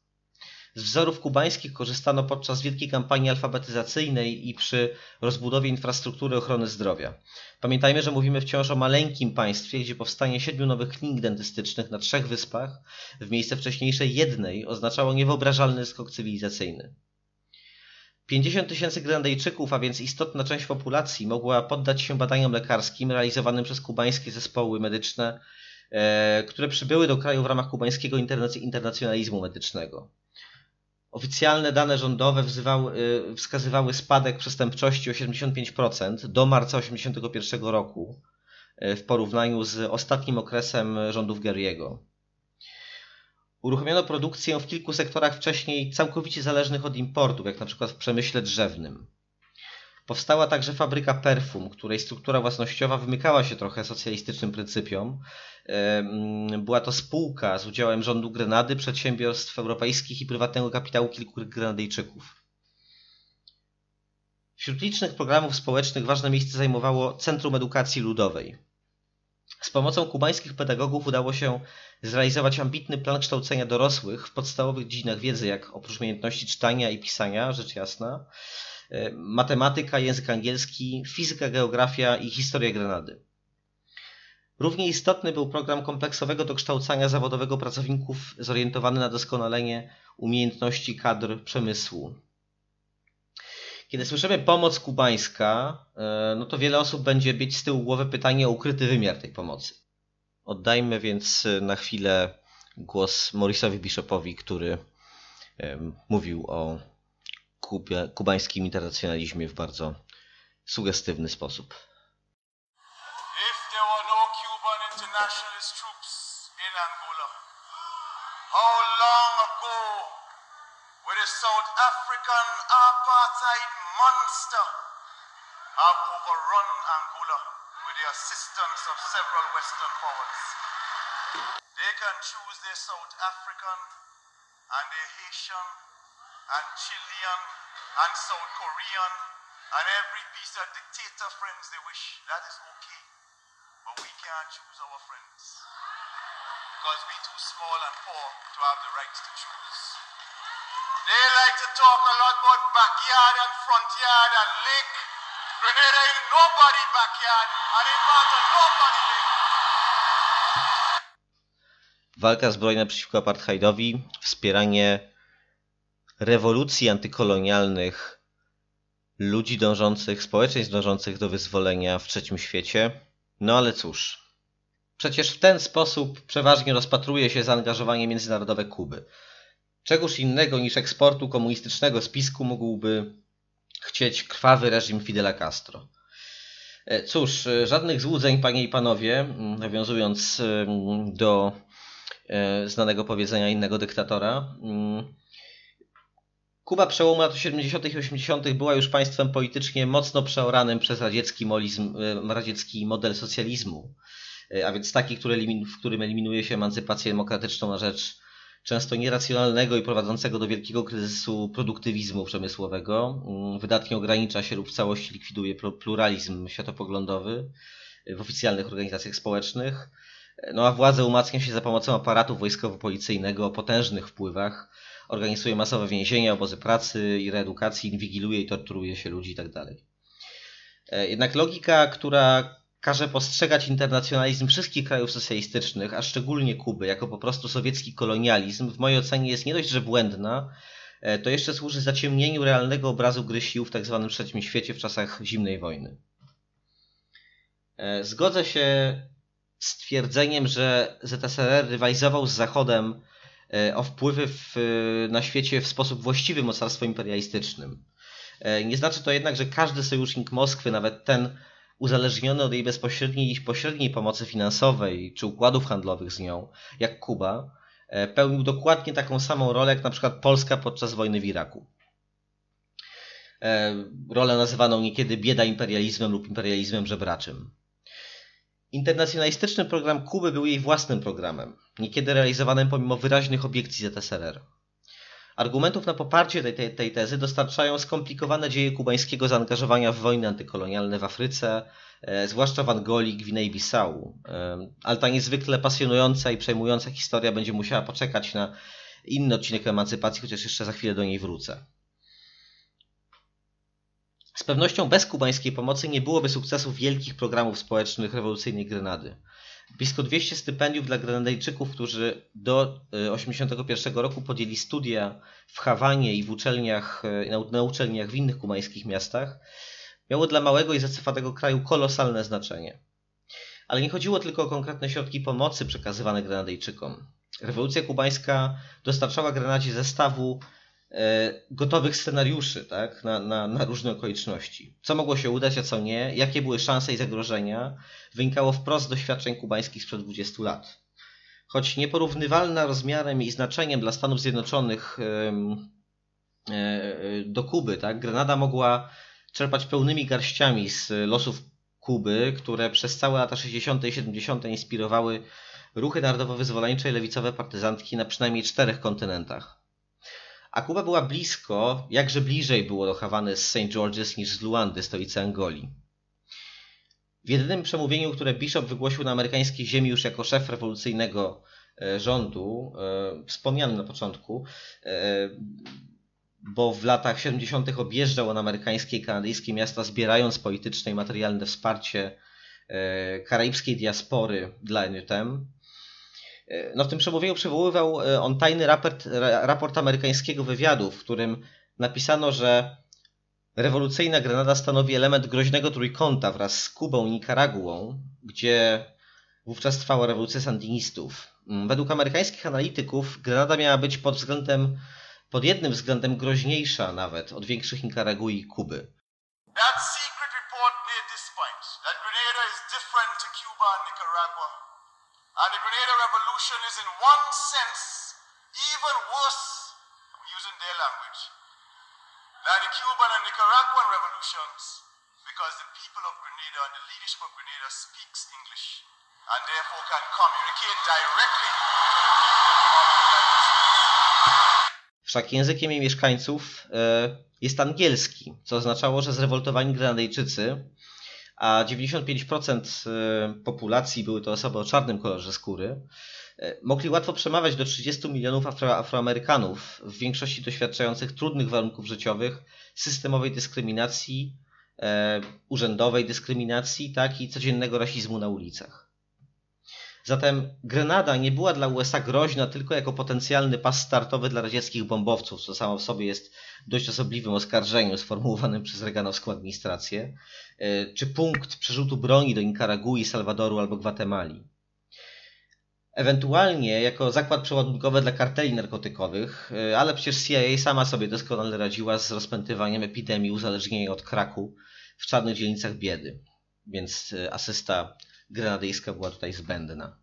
Z wzorów kubańskich korzystano podczas wielkiej kampanii alfabetyzacyjnej i przy rozbudowie infrastruktury ochrony zdrowia. Pamiętajmy, że mówimy wciąż o maleńkim państwie, gdzie powstanie siedmiu nowych klinik dentystycznych na trzech wyspach w miejsce wcześniejszej jednej oznaczało niewyobrażalny skok cywilizacyjny. 50 tysięcy Grenadejczyków, a więc istotna część populacji, mogła poddać się badaniom lekarskim realizowanym przez kubańskie zespoły medyczne, e, które przybyły do kraju w ramach kubańskiego internacjonalizmu medycznego. Oficjalne dane rządowe wzywały, wskazywały spadek przestępczości o 75% do marca 1981 roku y, w porównaniu z ostatnim okresem rządów Geriego. Uruchomiono produkcję w kilku sektorach wcześniej całkowicie zależnych od importu, jak na przykład w przemyśle drzewnym. Powstała także fabryka perfum, której struktura własnościowa wymykała się trochę socjalistycznym pryncypiom. Była to spółka z udziałem rządu Grenady, przedsiębiorstw europejskich i prywatnego kapitału kilku Grenadyjczyków. Wśród licznych programów społecznych ważne miejsce zajmowało Centrum Edukacji Ludowej. Z pomocą kubańskich pedagogów udało się zrealizować ambitny plan kształcenia dorosłych w podstawowych dziedzinach wiedzy, jak oprócz umiejętności czytania i pisania, rzecz jasna, matematyka, język angielski, fizyka, geografia i historia Grenady. Równie istotny był program kompleksowego dokształcania zawodowego pracowników zorientowany na doskonalenie umiejętności kadr przemysłu. Kiedy słyszymy pomoc kubańska, e, no to wiele osób będzie mieć z tyłu głowy pytanie o ukryty wymiar tej pomocy. Oddajmy więc na chwilę głos Morrisowi Bishopowi, który mówił o kubie, kubańskim internacjonalizmie w bardzo sugestywny sposób. If there were no Cuban internationalist troops in Angola, how long ago would the South African apartheid monster have overrun Angola with the assistance of several Western powers? They can choose their South African and their Haitian and Chilean and South Korean and every piece of dictator friends they wish. That is okay. But we can't choose our friends. Because we're too small and poor to have the rights to choose. They like to talk a lot about backyard and front yard and lake. Grenada ain't nobody backyard and part of nobody lake. walka zbrojna przeciwko apartheidowi, wspieranie rewolucji antykolonialnych ludzi dążących, społeczeństw dążących do wyzwolenia w trzecim świecie. No ale cóż, przecież w ten sposób przeważnie rozpatruje się zaangażowanie międzynarodowe Kuby. Czegoż innego niż eksportu komunistycznego spisku mógłby chcieć krwawy reżim Fidela Castro. E, cóż, e, żadnych złudzeń, panie i panowie, mm, nawiązując mm, do e, znanego powiedzenia innego dyktatora. Kuba przełomu lat 70. i 80. była już państwem politycznie mocno przeoranym przez radziecki, molizm, radziecki model socjalizmu, a więc taki, który, w którym eliminuje się emancypację demokratyczną na rzecz często nieracjonalnego i prowadzącego do wielkiego kryzysu produktywizmu przemysłowego. Mm, wydatnie ogranicza się lub w całości likwiduje pluralizm światopoglądowy w oficjalnych organizacjach społecznych. No a władze umacnia się za pomocą aparatu wojskowo-policyjnego o potężnych wpływach, organizuje masowe więzienia, obozy pracy i reedukacji, inwigiluje i torturuje się ludzi itd. Tak e, jednak logika, która każe postrzegać internacjonalizm wszystkich krajów socjalistycznych, a szczególnie Kuby, jako po prostu sowiecki kolonializm, w mojej ocenie jest nie dość, że błędna, e, to jeszcze służy zaciemnieniu realnego obrazu gry sił w tzw. Tak trzecim świecie w czasach zimnej wojny. E, zgodzę się z twierdzeniem, że ZSRR rywalizował z Zachodem o wpływy w, na świecie w sposób właściwy mocarstwo imperialistycznym. Nie znaczy to jednak, że każdy sojusznik Moskwy, nawet ten uzależniony od jej bezpośredniej i pośredniej pomocy finansowej czy układów handlowych z nią, jak Kuba, e, pełnił dokładnie taką samą rolę jak na przykład Polska podczas wojny w Iraku. E, rolę nazywaną niekiedy bieda imperializmem lub imperializmem żebraczym. Internacjonalistyczny program Kuby był jej własnym programem, niekiedy realizowanym pomimo wyraźnych obiekcji ZSRR. Argumentów na poparcie tej, tej, tej, tezy dostarczają skomplikowane dzieje kubańskiego zaangażowania w wojny antykolonialne w Afryce, e, zwłaszcza w Angolii, Gwinei-Bissau. E, ale ta niezwykle pasjonująca i przejmująca historia będzie musiała poczekać na inny odcinek emancypacji, chociaż jeszcze za chwilę do niej wrócę. Z pewnością bez kubańskiej pomocy nie byłoby sukcesu wielkich programów społecznych rewolucyjnej Grenady. Blisko 200 stypendiów dla Grenadyjczyków, którzy do 1981 e, roku podjęli studia w Hawanie i w uczelniach, e, na uczelniach w innych kubańskich miastach, miało dla małego i zacofanego kraju kolosalne znaczenie. Ale nie chodziło tylko o konkretne środki pomocy przekazywane Grenadyjczykom. Rewolucja kubańska dostarczała Grenadzie zestawu gotowych scenariuszy tak, na, na, na, różne okoliczności. Co mogło się udać, a co nie, jakie były szanse i zagrożenia, wynikało wprost z doświadczeń kubańskich sprzed 20 lat. Choć nieporównywalna rozmiarem i znaczeniem dla Stanów Zjednoczonych e, do Kuby, tak, Grenada mogła czerpać pełnymi garściami z losów Kuby, które przez całe lata 60. i 70. inspirowały ruchy narodowo-wyzwoleńcze i lewicowe partyzantki na przynajmniej czterech kontynentach. A Kuba była blisko, jakże bliżej było do Hawany z St. George's niż z Luandy, stolicy Angolii. W jedynym przemówieniu, które Bishop wygłosił na amerykańskiej ziemi już jako szef rewolucyjnego e, rządu, e, wspomnianym na początku, e, bo w latach 70. objeżdżał on amerykańskie i kanadyjskie miasta, zbierając polityczne i materialne wsparcie karaibskiej diaspory dla NUTM. No w tym przemówieniu przywoływał e, on tajny raport, raport amerykańskiego wywiadu, w którym napisano, że rewolucyjna Grenada stanowi element groźnego trójkąta wraz z Kubą i Nikaraguą, gdzie wówczas trwała rewolucja sandinistów. Mm, według amerykańskich analityków Grenada miała być pod względem, pod jednym względem groźniejsza nawet od większych Nikaragui i Kuby. That secret report made this point, that Grenada is different to Cuba and Nicaragua. And the Grenada Revolution is in one sense even worse, I'm using their language, than the Cuban and Nicaraguan revolutions because the people of Grenada and the leadership of Grenada speaks English and therefore can communicate directly to the people of the United States. Wszak językiem jej mieszkańców e, jest angielski, co oznaczało, że zrewoltowani Grenadyjczycy a 95% e, populacji były to osoby o czarnym kolorze skóry, e, mogli łatwo przemawiać do 30 milionów Afro Afroamerykanów, w większości doświadczających trudnych warunków życiowych, systemowej dyskryminacji, urzędowej dyskryminacji, tak i codziennego rasizmu na ulicach. Zatem Grenada nie była dla USA groźna tylko jako potencjalny pas startowy dla radzieckich bombowców, co samo w sobie jest dość osobliwym oskarżeniem sformułowanym przez reganowską administrację, e, czy punkt przerzutu broni do Nikaragui, Salwadoru albo Gwatemali. Ewentualnie jako zakład przeładunkowy dla karteli narkotykowych, e, ale przecież CIA sama sobie doskonale radziła z rozpętywaniem epidemii uzależnienia od kraku w czarnych dzielnicach biedy, więc e, asysta grenadyjska była tutaj zbędna.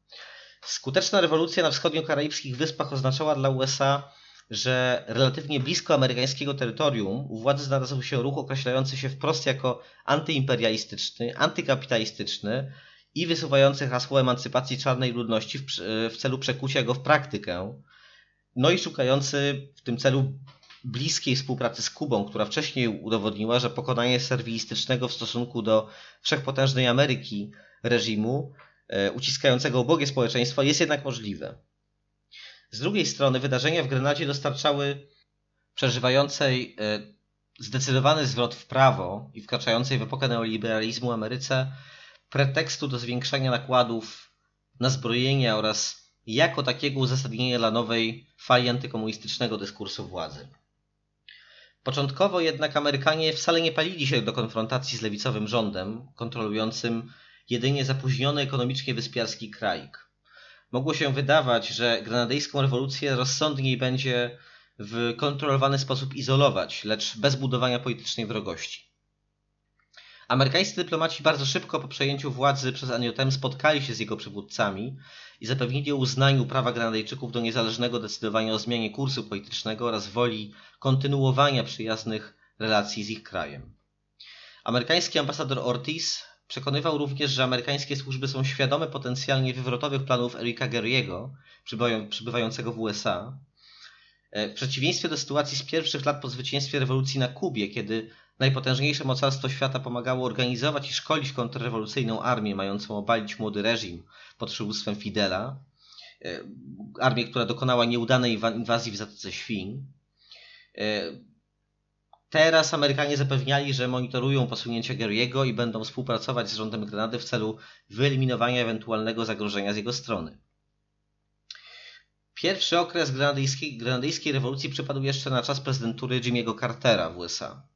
Skuteczna rewolucja na wschodnio-karaibskich wyspach oznaczała dla USA, że relatywnie blisko amerykańskiego terytorium u władzy znalazł się ruch określający się wprost jako antyimperialistyczny, antykapitalistyczny i wysuwający hasło emancypacji czarnej ludności w, w celu przekucia go w praktykę, no i szukający w tym celu bliskiej współpracy z Kubą, która wcześniej udowodniła, że pokonanie serwilistycznego w stosunku do wszechpotężnej Ameryki reżimu e, uciskającego ubogie społeczeństwo jest jednak możliwe. Z drugiej strony wydarzenia w Grenadzie dostarczały przeżywającej e, zdecydowany zwrot w prawo i wkraczającej w epokę neoliberalizmu Ameryce pretekstu do zwiększania nakładów na zbrojenia oraz jako takiego uzasadnienia dla nowej fali antykomunistycznego dyskursu władzy. Początkowo jednak Amerykanie wcale nie palili się do konfrontacji z lewicowym rządem, kontrolującym jedynie zapóźniony ekonomicznie wyspiarski kraik. Mogło się wydawać, że grenadyjską rewolucję rozsądniej będzie w kontrolowany sposób izolować, lecz bez budowania politycznej wrogości. Amerykańscy dyplomaci bardzo szybko po przejęciu władzy przez Aniotem spotkali się z jego przywódcami i zapewnili o uznaniu prawa Granadejczyków do niezależnego decydowania o zmianie kursu politycznego oraz woli kontynuowania przyjaznych relacji z ich krajem. Amerykański ambasador Ortiz przekonywał również, że amerykańskie służby są świadome potencjalnie wywrotowych planów Erika Gerriego, przybywającego w USA, e, w przeciwieństwie do sytuacji z pierwszych lat po zwycięstwie rewolucji na Kubie, kiedy najpotężniejsze mocarstwo świata pomagało organizować i szkolić kontrrewolucyjną armię mającą obalić młody reżim pod przywództwem Fidela, e, armię, która dokonała nieudanej inwazji w Zatoce Świń. Teraz Amerykanie zapewniali, że monitorują posunięcia Gary'ego i będą współpracować z rządem Grenady w celu wyeliminowania ewentualnego zagrożenia z jego strony. Pierwszy okres grenadyjskiej, grenadyjskiej rewolucji przypadł jeszcze na czas prezydentury Jimmy'ego Cartera w USA.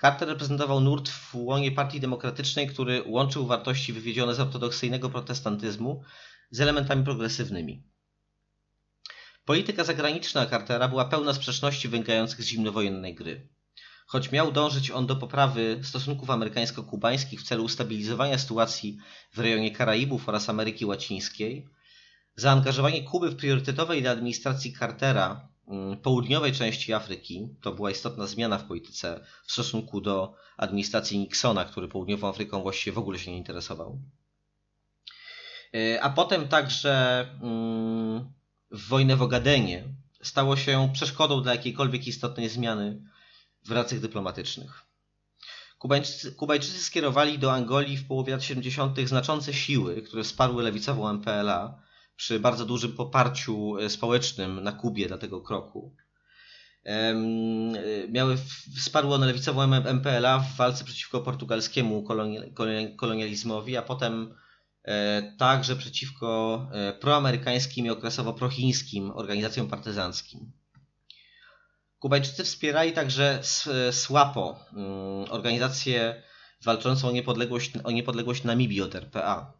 Carter reprezentował nurt w łonie Partii Demokratycznej, który łączył wartości wywiedzione z ortodoksyjnego protestantyzmu z elementami progresywnymi. Polityka zagraniczna Cartera była pełna sprzeczności wynikających z zimnowojennej gry. Choć miał dążyć on do poprawy stosunków amerykańsko-kubańskich w celu ustabilizowania sytuacji w rejonie Karaibów oraz Ameryki Łacińskiej, zaangażowanie Kuby w priorytetowej dla administracji Cartera mm, południowej części Afryki, to była istotna zmiana w polityce w stosunku do administracji Nixona, który południową Afryką właściwie w ogóle się nie interesował. E, a potem także mm, w wojnę w Ogadenie stało się przeszkodą dla jakiejkolwiek istotnej zmiany w relacjach dyplomatycznych. Kubańczycy, Kubajczycy skierowali do Angolii w połowie lat 70. znaczące siły, które wsparły lewicową MPLA przy bardzo dużym poparciu e, społecznym na Kubie dla tego kroku. E, miały, wsparły one lewicową MPLA w walce przeciwko portugalskiemu kolonializmowi, a potem e, także przeciwko proamerykańskim i okresowo prochińskim organizacjom partyzanckim. Kubańczycy wspierali także SWAPO, mm, organizację walczącą o niepodległość, o niepodległość Namibii od RPA.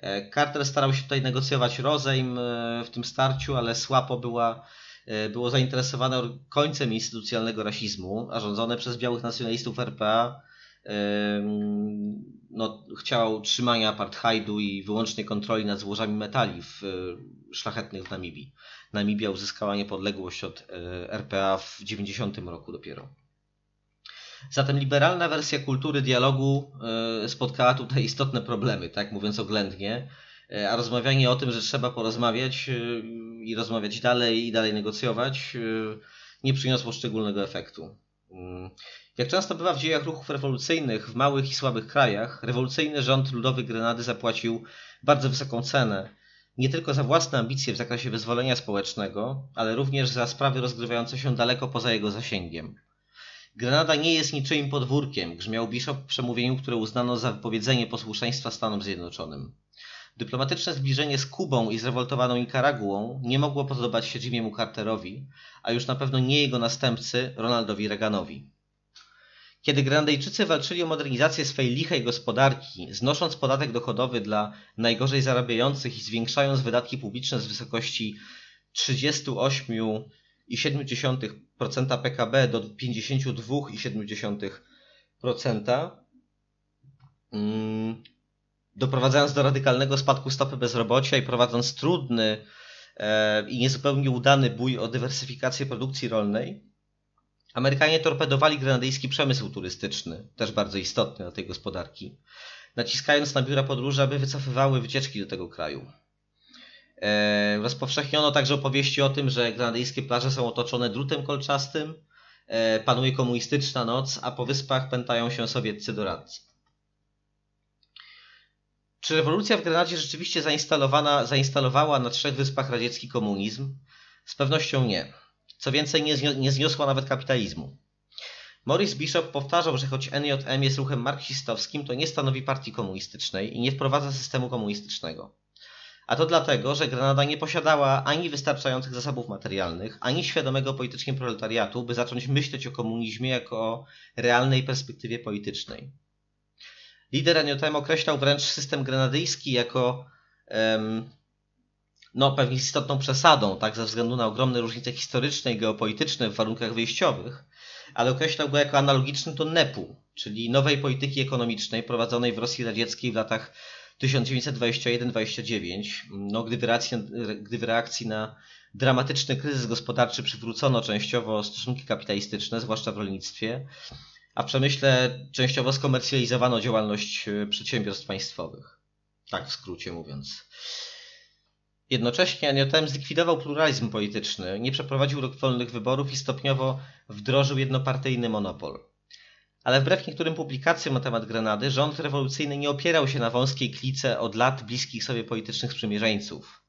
E, Carter starał się tutaj negocjować rozejm e, w tym starciu, ale SWAPO była, e, było zainteresowane końcem instytucjonalnego rasizmu, a rządzone przez białych nacjonalistów RPA no, chciała utrzymania apartheidu i wyłącznej kontroli nad złożami metali w szlachetnych w Namibii. Namibia uzyskała niepodległość od e, RPA w 90 roku dopiero. Zatem liberalna wersja kultury dialogu e, spotkała tutaj istotne problemy, tak mówiąc oględnie, e, a rozmawianie o tym, że trzeba porozmawiać i rozmawiać dalej i dalej negocjować, nie przyniosło szczególnego efektu. Jak często bywa w dziejach ruchów rewolucyjnych w małych i słabych krajach, rewolucyjny rząd ludowy Grenady zapłacił bardzo wysoką cenę nie tylko za własne ambicje w zakresie wyzwolenia społecznego, ale również za sprawy rozgrywające się daleko poza jego zasięgiem. Grenada nie jest niczyim podwórkiem, grzmiał Bishop w przemówieniu, które uznano za wypowiedzenie posłuszeństwa Stanom Zjednoczonym. Dyplomatyczne zbliżenie z Kubą i zrewoltowaną Nikaraguą nie mogło podobać się Jimmy'emu Carterowi, a już na pewno nie jego następcy Ronaldowi Reaganowi. Kiedy Grenadejczycy walczyli o modernizację swej lichej gospodarki, znosząc podatek dochodowy dla najgorzej zarabiających i zwiększając wydatki publiczne z wysokości 38,7% PKB do 52,7%, mm, doprowadzając do radykalnego spadku stopy bezrobocia i prowadząc trudny e, i niezupełnie udany bój o dywersyfikację produkcji rolnej, Amerykanie torpedowali grenadyjski przemysł turystyczny, też bardzo istotny dla tej gospodarki, naciskając na biura podróży, aby wycofywały wycieczki do tego kraju. E, rozpowszechniono także opowieści o tym, że grenadyjskie plaże są otoczone drutem kolczastym, e, panuje komunistyczna noc, a po wyspach pętają się sowieccy doradcy. Czy rewolucja w Grenadzie rzeczywiście zainstalowała na trzech wyspach radziecki komunizm? Z pewnością nie. Co więcej, nie, nie zniosła nawet kapitalizmu. Maurice Bishop powtarzał, że choć NJM jest ruchem marksistowskim, to nie stanowi partii komunistycznej i nie wprowadza systemu komunistycznego. A to dlatego, że Grenada nie posiadała ani wystarczających zasobów materialnych, ani świadomego politycznie proletariatu, by zacząć myśleć o komunizmie jako o realnej perspektywie politycznej. Lider NJM określał wręcz system grenadyjski jako um, no, pewnie istotną przesadą, tak, ze względu na ogromne różnice historyczne i geopolityczne w warunkach wyjściowych, ale określał go jako analogiczny do NEP-u, czyli nowej polityki ekonomicznej prowadzonej w Rosji Radzieckiej w latach 1921-29, no, gdy, w reakcji, gdy w reakcji na dramatyczny kryzys gospodarczy przywrócono częściowo stosunki kapitalistyczne, zwłaszcza w rolnictwie, a w przemyśle częściowo skomercjalizowano działalność e, przedsiębiorstw państwowych. Tak w skrócie mówiąc. Jednocześnie NJM zlikwidował pluralizm polityczny, nie przeprowadził rok wolnych wyborów i stopniowo wdrożył jednopartyjny monopol. Ale wbrew niektórym publikacjom na temat Grenady, rząd rewolucyjny nie opierał się na wąskiej klice od lat bliskich sobie politycznych sprzymierzeńców.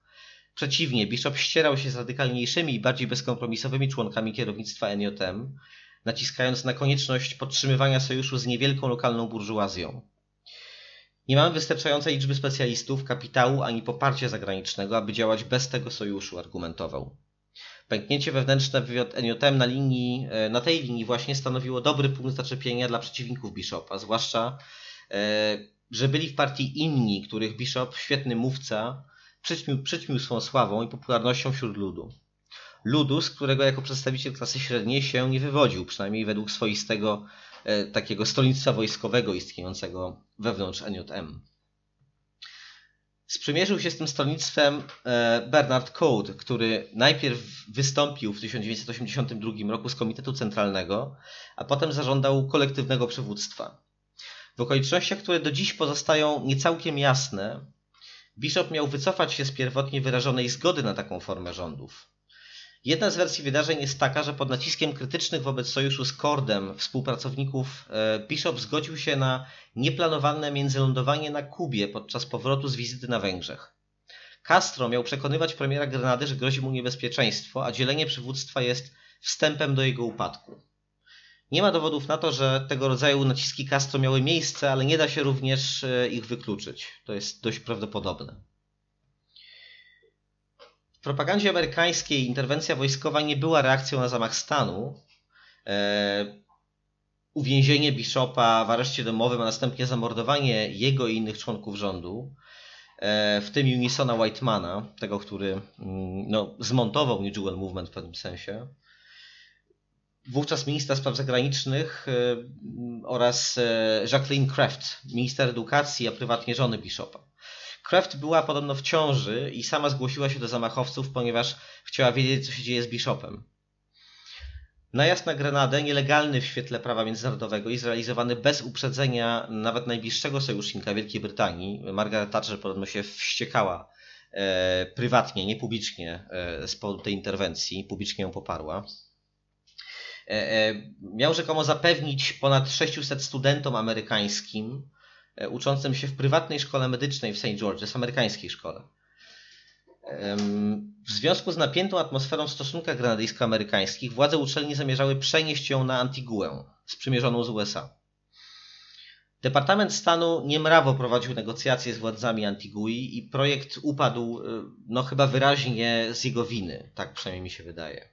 Przeciwnie, Bishop ścierał się z radykalniejszymi i bardziej bezkompromisowymi członkami kierownictwa NJM, naciskając na konieczność podtrzymywania sojuszu z niewielką lokalną burżuazją. Nie mamy wystarczającej liczby specjalistów, kapitału ani poparcia zagranicznego, aby działać bez tego sojuszu, argumentował. Pęknięcie wewnętrzne w NJM na, linii, e, na tej linii właśnie stanowiło dobry punkt zaczepienia dla przeciwników Bishopa, zwłaszcza, e, że byli w partii inni, których Bishop, świetny mówca, przyćmił, przyćmił swą sławą i popularnością wśród ludu. Ludu, z którego jako przedstawiciel klasy średniej się nie wywodził, przynajmniej według swoistego takiego stolnictwa wojskowego istniejącego wewnątrz NJM. Sprzymierzył się z tym stronnictwem e, Bernard Code, który najpierw wystąpił w 1982 roku z Komitetu Centralnego, a potem zażądał kolektywnego przywództwa. W okolicznościach, które do dziś pozostają niecałkiem jasne, Bishop miał wycofać się z pierwotnie wyrażonej zgody na taką formę rządów. Jedna z wersji wydarzeń jest taka, że pod naciskiem krytycznych wobec sojuszu z Kordem współpracowników e, Bishop zgodził się na nieplanowane międzylądowanie na Kubie podczas powrotu z wizyty na Węgrzech. Castro miał przekonywać premiera Grenady, że grozi mu niebezpieczeństwo, a dzielenie przywództwa jest wstępem do jego upadku. Nie ma dowodów na to, że tego rodzaju naciski Castro miały miejsce, ale nie da się również e, ich wykluczyć. To jest dość prawdopodobne propagandzie amerykańskiej interwencja wojskowa nie była reakcją na zamach stanu. E, uwięzienie Bishopa w areszcie domowym, a następnie zamordowanie jego i innych członków rządu, e, w tym Unisona Whitemana, tego, który mm, no, zmontował New Jewel Movement w pewnym sensie. Wówczas ministra spraw zagranicznych e, oraz Jacqueline Kraft, minister edukacji, a prywatnie żony Bishopa. Kraft była podobno w ciąży i sama zgłosiła się do zamachowców, ponieważ chciała wiedzieć, co się dzieje z Bishopem. Najazd na Grenadę, nielegalny w świetle prawa międzynarodowego i zrealizowany bez uprzedzenia nawet najbliższego sojusznika Wielkiej Brytanii. Margaret Thatcher podobno się wściekała e, prywatnie, nie publicznie e, z powodu tej interwencji, publicznie ją poparła. E, e miał rzekomo zapewnić ponad 600 studentom amerykańskim uczącym się w prywatnej szkole medycznej w St. George's, amerykańskiej szkole. W związku z napiętą atmosferą w stosunkach granadyjsko-amerykańskich władze uczelni zamierzały przenieść ją na Antiguę, sprzymierzoną z USA. Departament Stanu niemrawo prowadził negocjacje z władzami Antigui i projekt upadł, y, no chyba wyraźnie z jego winy, tak przynajmniej mi się wydaje.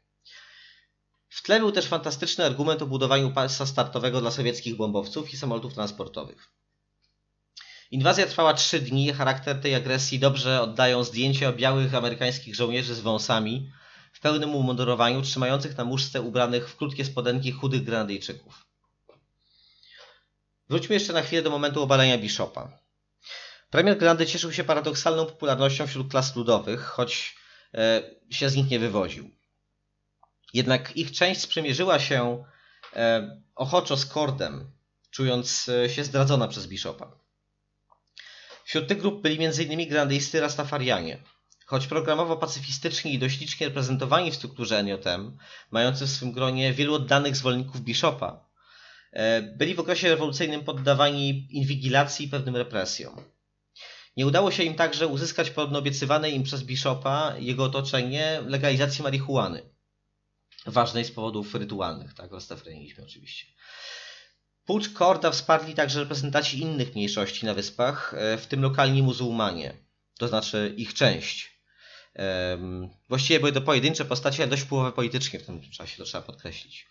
W tle był też fantastyczny argument o budowaniu pasa startowego dla sowieckich bombowców i samolotów transportowych. Inwazja trwała trzy dni. Charakter tej agresji dobrze oddają zdjęcia białych amerykańskich żołnierzy z wąsami w pełnym umundurowaniu, trzymających na muszce ubranych w krótkie spodenki chudych Grenadejczyków. Wróćmy jeszcze na chwilę do momentu obalenia Bishopa. Premier Grandy cieszył się paradoksalną popularnością wśród klas ludowych, choć e, się z nich nie wywoził. Jednak ich część sprzymierzyła się e, ochoczo z Kordem, czując e, się zdradzona przez Bishopa. Wśród tych grup byli m.in. grandyjscy Rastafarianie. Choć programowo pacyfistyczni i dość licznie reprezentowani w strukturze NJM, mający w swym gronie wielu oddanych zwolenników Bishopa, e, byli w okresie rewolucyjnym poddawani inwigilacji i pewnym represjom. Nie udało się im także uzyskać podobno obiecywanej im przez Bishopa jego otoczenie legalizacji marihuany. Ważnej z powodów rytualnych, tak, rastafarianizmie oczywiście. Pucz Korda wsparli także reprezentanci innych mniejszości na wyspach, e, w tym lokalni muzułmanie, to znaczy ich część. Właściwie były to pojedyncze postacie, ale dość wpływowe politycznie w tym czasie, to trzeba podkreślić.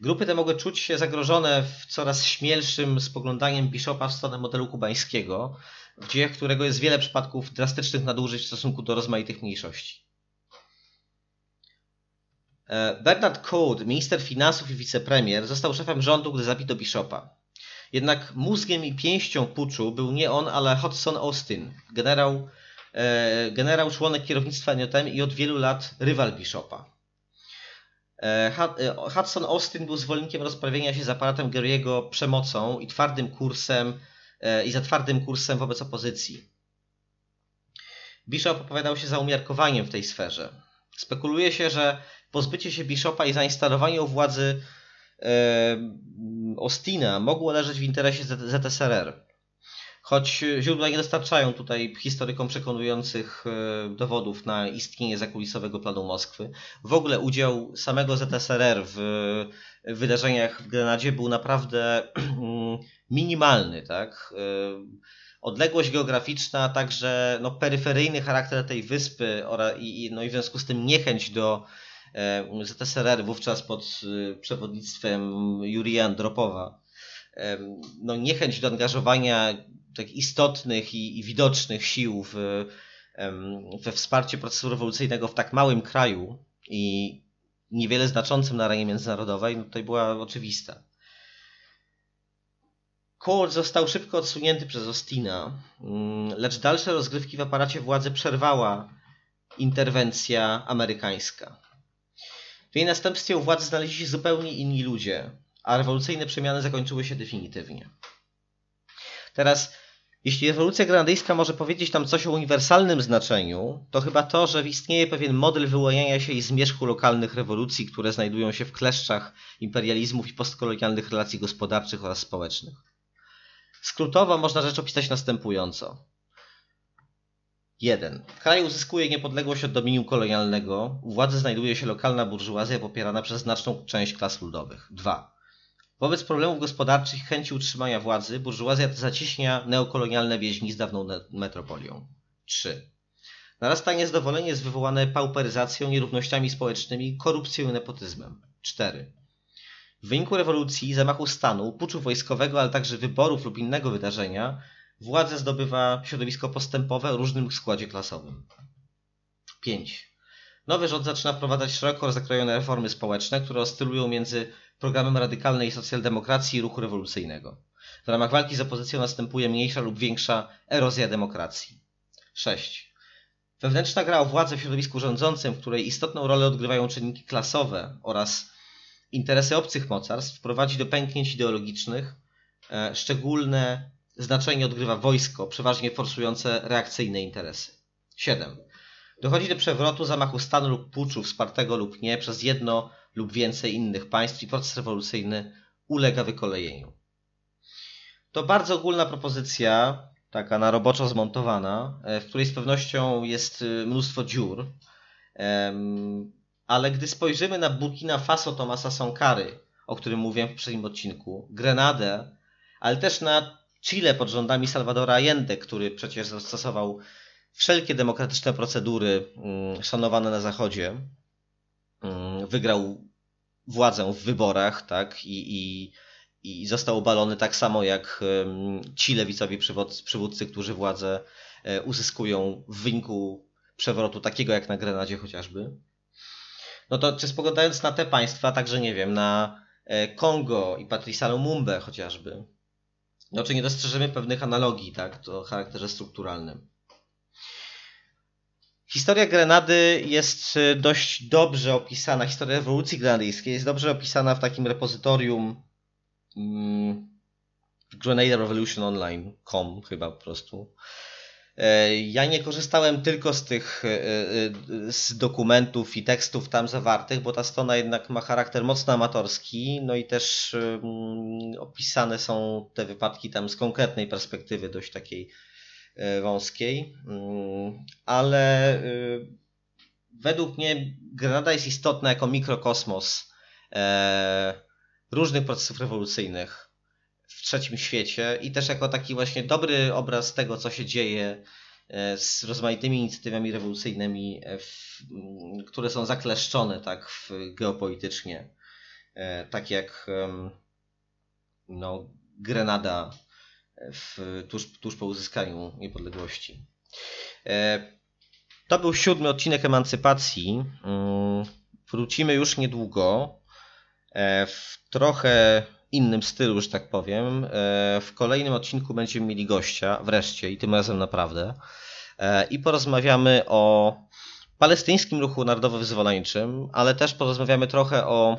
Grupy te mogły czuć się zagrożone w coraz śmielszym spoglądaniem Bishopa w stronę modelu kubańskiego, w dziejach którego jest wiele przypadków drastycznych nadużyć w stosunku do rozmaitych mniejszości. E, Bernard Code, minister finansów i wicepremier, został szefem rządu, gdy zabito Bishopa. Jednak mózgiem i pięścią puczu był nie on, ale Hudson Austin, generał, e, generał członek kierownictwa NJM i od wielu lat rywal Bishopa. E, Hudson Austin był zwolennikiem rozprawienia się z aparatem Gary'ego przemocą i twardym kursem i za twardym kursem wobec opozycji. Bishop opowiadał się za umiarkowaniem w tej sferze. Spekuluje się, że pozbycie się Bishopa i zainstalowanie u władzy e, Ostina mogło leżeć w interesie ZSRR. Choć źródła nie dostarczają tutaj historykom przekonujących e, dowodów na istnienie zakulisowego planu Moskwy. W ogóle udział samego ZSRR w wydarzeniach w Grenadzie był naprawdę minimalny. Tak? E, odległość geograficzna, a także no, peryferyjny charakter tej wyspy oraz, i, no, i w związku z tym niechęć do e, ZSRR wówczas pod e, przewodnictwem Jurija Andropowa. E, no, niechęć do angażowania tak istotnych i, i widocznych sił w, we wsparcie procesu rewolucyjnego w tak małym kraju i niewiele znaczącym na arenie międzynarodowej, no tutaj była oczywista. Cole został szybko odsunięty przez Ostina, mm, lecz dalsze rozgrywki w aparacie władzy przerwała interwencja amerykańska. W jej następstwie u władzy znaleźli się zupełnie inni ludzie, a rewolucyjne przemiany zakończyły się definitywnie. Teraz, jeśli rewolucja grandyjska może powiedzieć nam coś o uniwersalnym znaczeniu, to chyba to, że istnieje pewien model wyłaniania się i zmierzchu lokalnych rewolucji, które znajdują się w kleszczach imperializmów i postkolonialnych relacji gospodarczych oraz społecznych. Skrótowo można rzecz opisać następująco. 1. Kraj uzyskuje niepodległość od dominium kolonialnego, u władzy znajduje się lokalna burżuazja popierana przez znaczną część klas ludowych. 2. Wobec problemów gospodarczych i chęci utrzymania władzy, burżuazja zacieśnia neokolonialne więźni z dawną metropolią. 3. Narasta niezadowolenie jest wywołane pauperyzacją, nierównościami społecznymi, korupcją i nepotyzmem. 4. W wyniku rewolucji, zamachu stanu, puczu wojskowego, ale także wyborów lub innego wydarzenia, władzę zdobywa środowisko postępowe o różnym składzie klasowym. 5. Nowy rząd zaczyna wprowadzać szeroko zakrojone reformy społeczne, które oscylują między programem radykalnej socjaldemokracji i ruchu rewolucyjnego. W ramach walki z opozycją następuje mniejsza lub większa erozja demokracji. 6. Wewnętrzna gra o władzę w środowisku rządzącym, w której istotną rolę odgrywają czynniki klasowe oraz interesy obcych mocarstw prowadzi do pęknięć ideologicznych. E, szczególne znaczenie odgrywa wojsko, przeważnie forsujące reakcyjne interesy. 7. Dochodzi do przewrotu, zamachu stanu lub puczu, wspartego lub nie, przez jedno lub więcej innych państw i proces rewolucyjny ulega wykolejeniu. To bardzo ogólna propozycja, taka na roboczo zmontowana, e, w której z pewnością jest e, mnóstwo dziur ale gdy spojrzymy na Burkina Faso Tomasa Sankary, o którym mówiłem w poprzednim odcinku, Grenadę, ale też na Chile pod rządami Salvadora Allende, który przecież zastosował wszelkie demokratyczne procedury mm, szanowane na Zachodzie, mm, wygrał władzę w wyborach, tak, i, i, i został obalony tak samo jak ci lewicowi przywódcy, przywódcy, którzy władzę e, uzyskują w wyniku przewrotu takiego jak na Grenadzie chociażby. No to czy spoglądając na te państwa, także nie wiem, na e, Kongo i Patricia Lumumbe chociażby, no czy nie dostrzeżemy pewnych analogii, tak, o charakterze strukturalnym. Historia Grenady jest y, dość dobrze opisana, historia rewolucji grenadyjskiej jest dobrze opisana w takim repozytorium mm, Grenada Revolution Online.com chyba po prostu. E, Ja nie korzystałem tylko z tych e, e, z dokumentów i tekstów tam zawartych, bo ta strona jednak ma charakter mocno amatorski, no i też opisane są te wypadki tam z konkretnej perspektywy, dość takiej wąskiej, Mm, ale według mnie Grenada jest istotna jako mikrokosmos różnych procesów rewolucyjnych w trzecim świecie i też jako taki właśnie dobry obraz tego, co się dzieje e, z rozmaitymi inicjatywami rewolucyjnymi, e, w, które są zakleszczone tak w, geopolitycznie, e, tak jak no, Grenada w, tuż, tuż po uzyskaniu niepodległości. To był siódmy odcinek Emancypacji. Mm, Wrócimy już niedługo w trochę innym stylu, że tak powiem. E, W kolejnym odcinku będziemy mieli gościa, wreszcie, i tym razem naprawdę. E, I porozmawiamy o palestyńskim ruchu narodowo-wyzwoleńczym, ale też porozmawiamy trochę o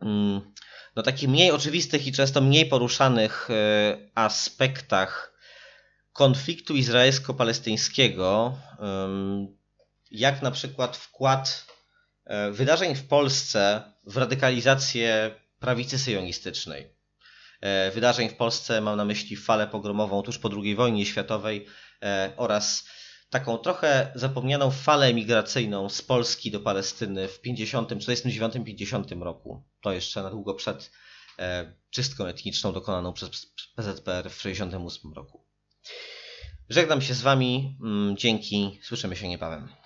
mm, no, takich mniej oczywistych i często mniej poruszanych e, aspektach konfliktu izraelsko-palestyńskiego, jak na przykład wkład wydarzeń w Polsce w radykalizację prawicy syjonistycznej. E, Wydarzeń w Polsce mam na myśli falę pogromową tuż po II wojnie światowej e, oraz taką trochę zapomnianą falę emigracyjną z Polski do Palestyny w 50, 49, 50 roku. To jeszcze na długo przed e, czystką etniczną dokonaną przez PZPR w 68 roku. Żegnam się z Wami. mm, Dzięki. Słyszymy się niebawem.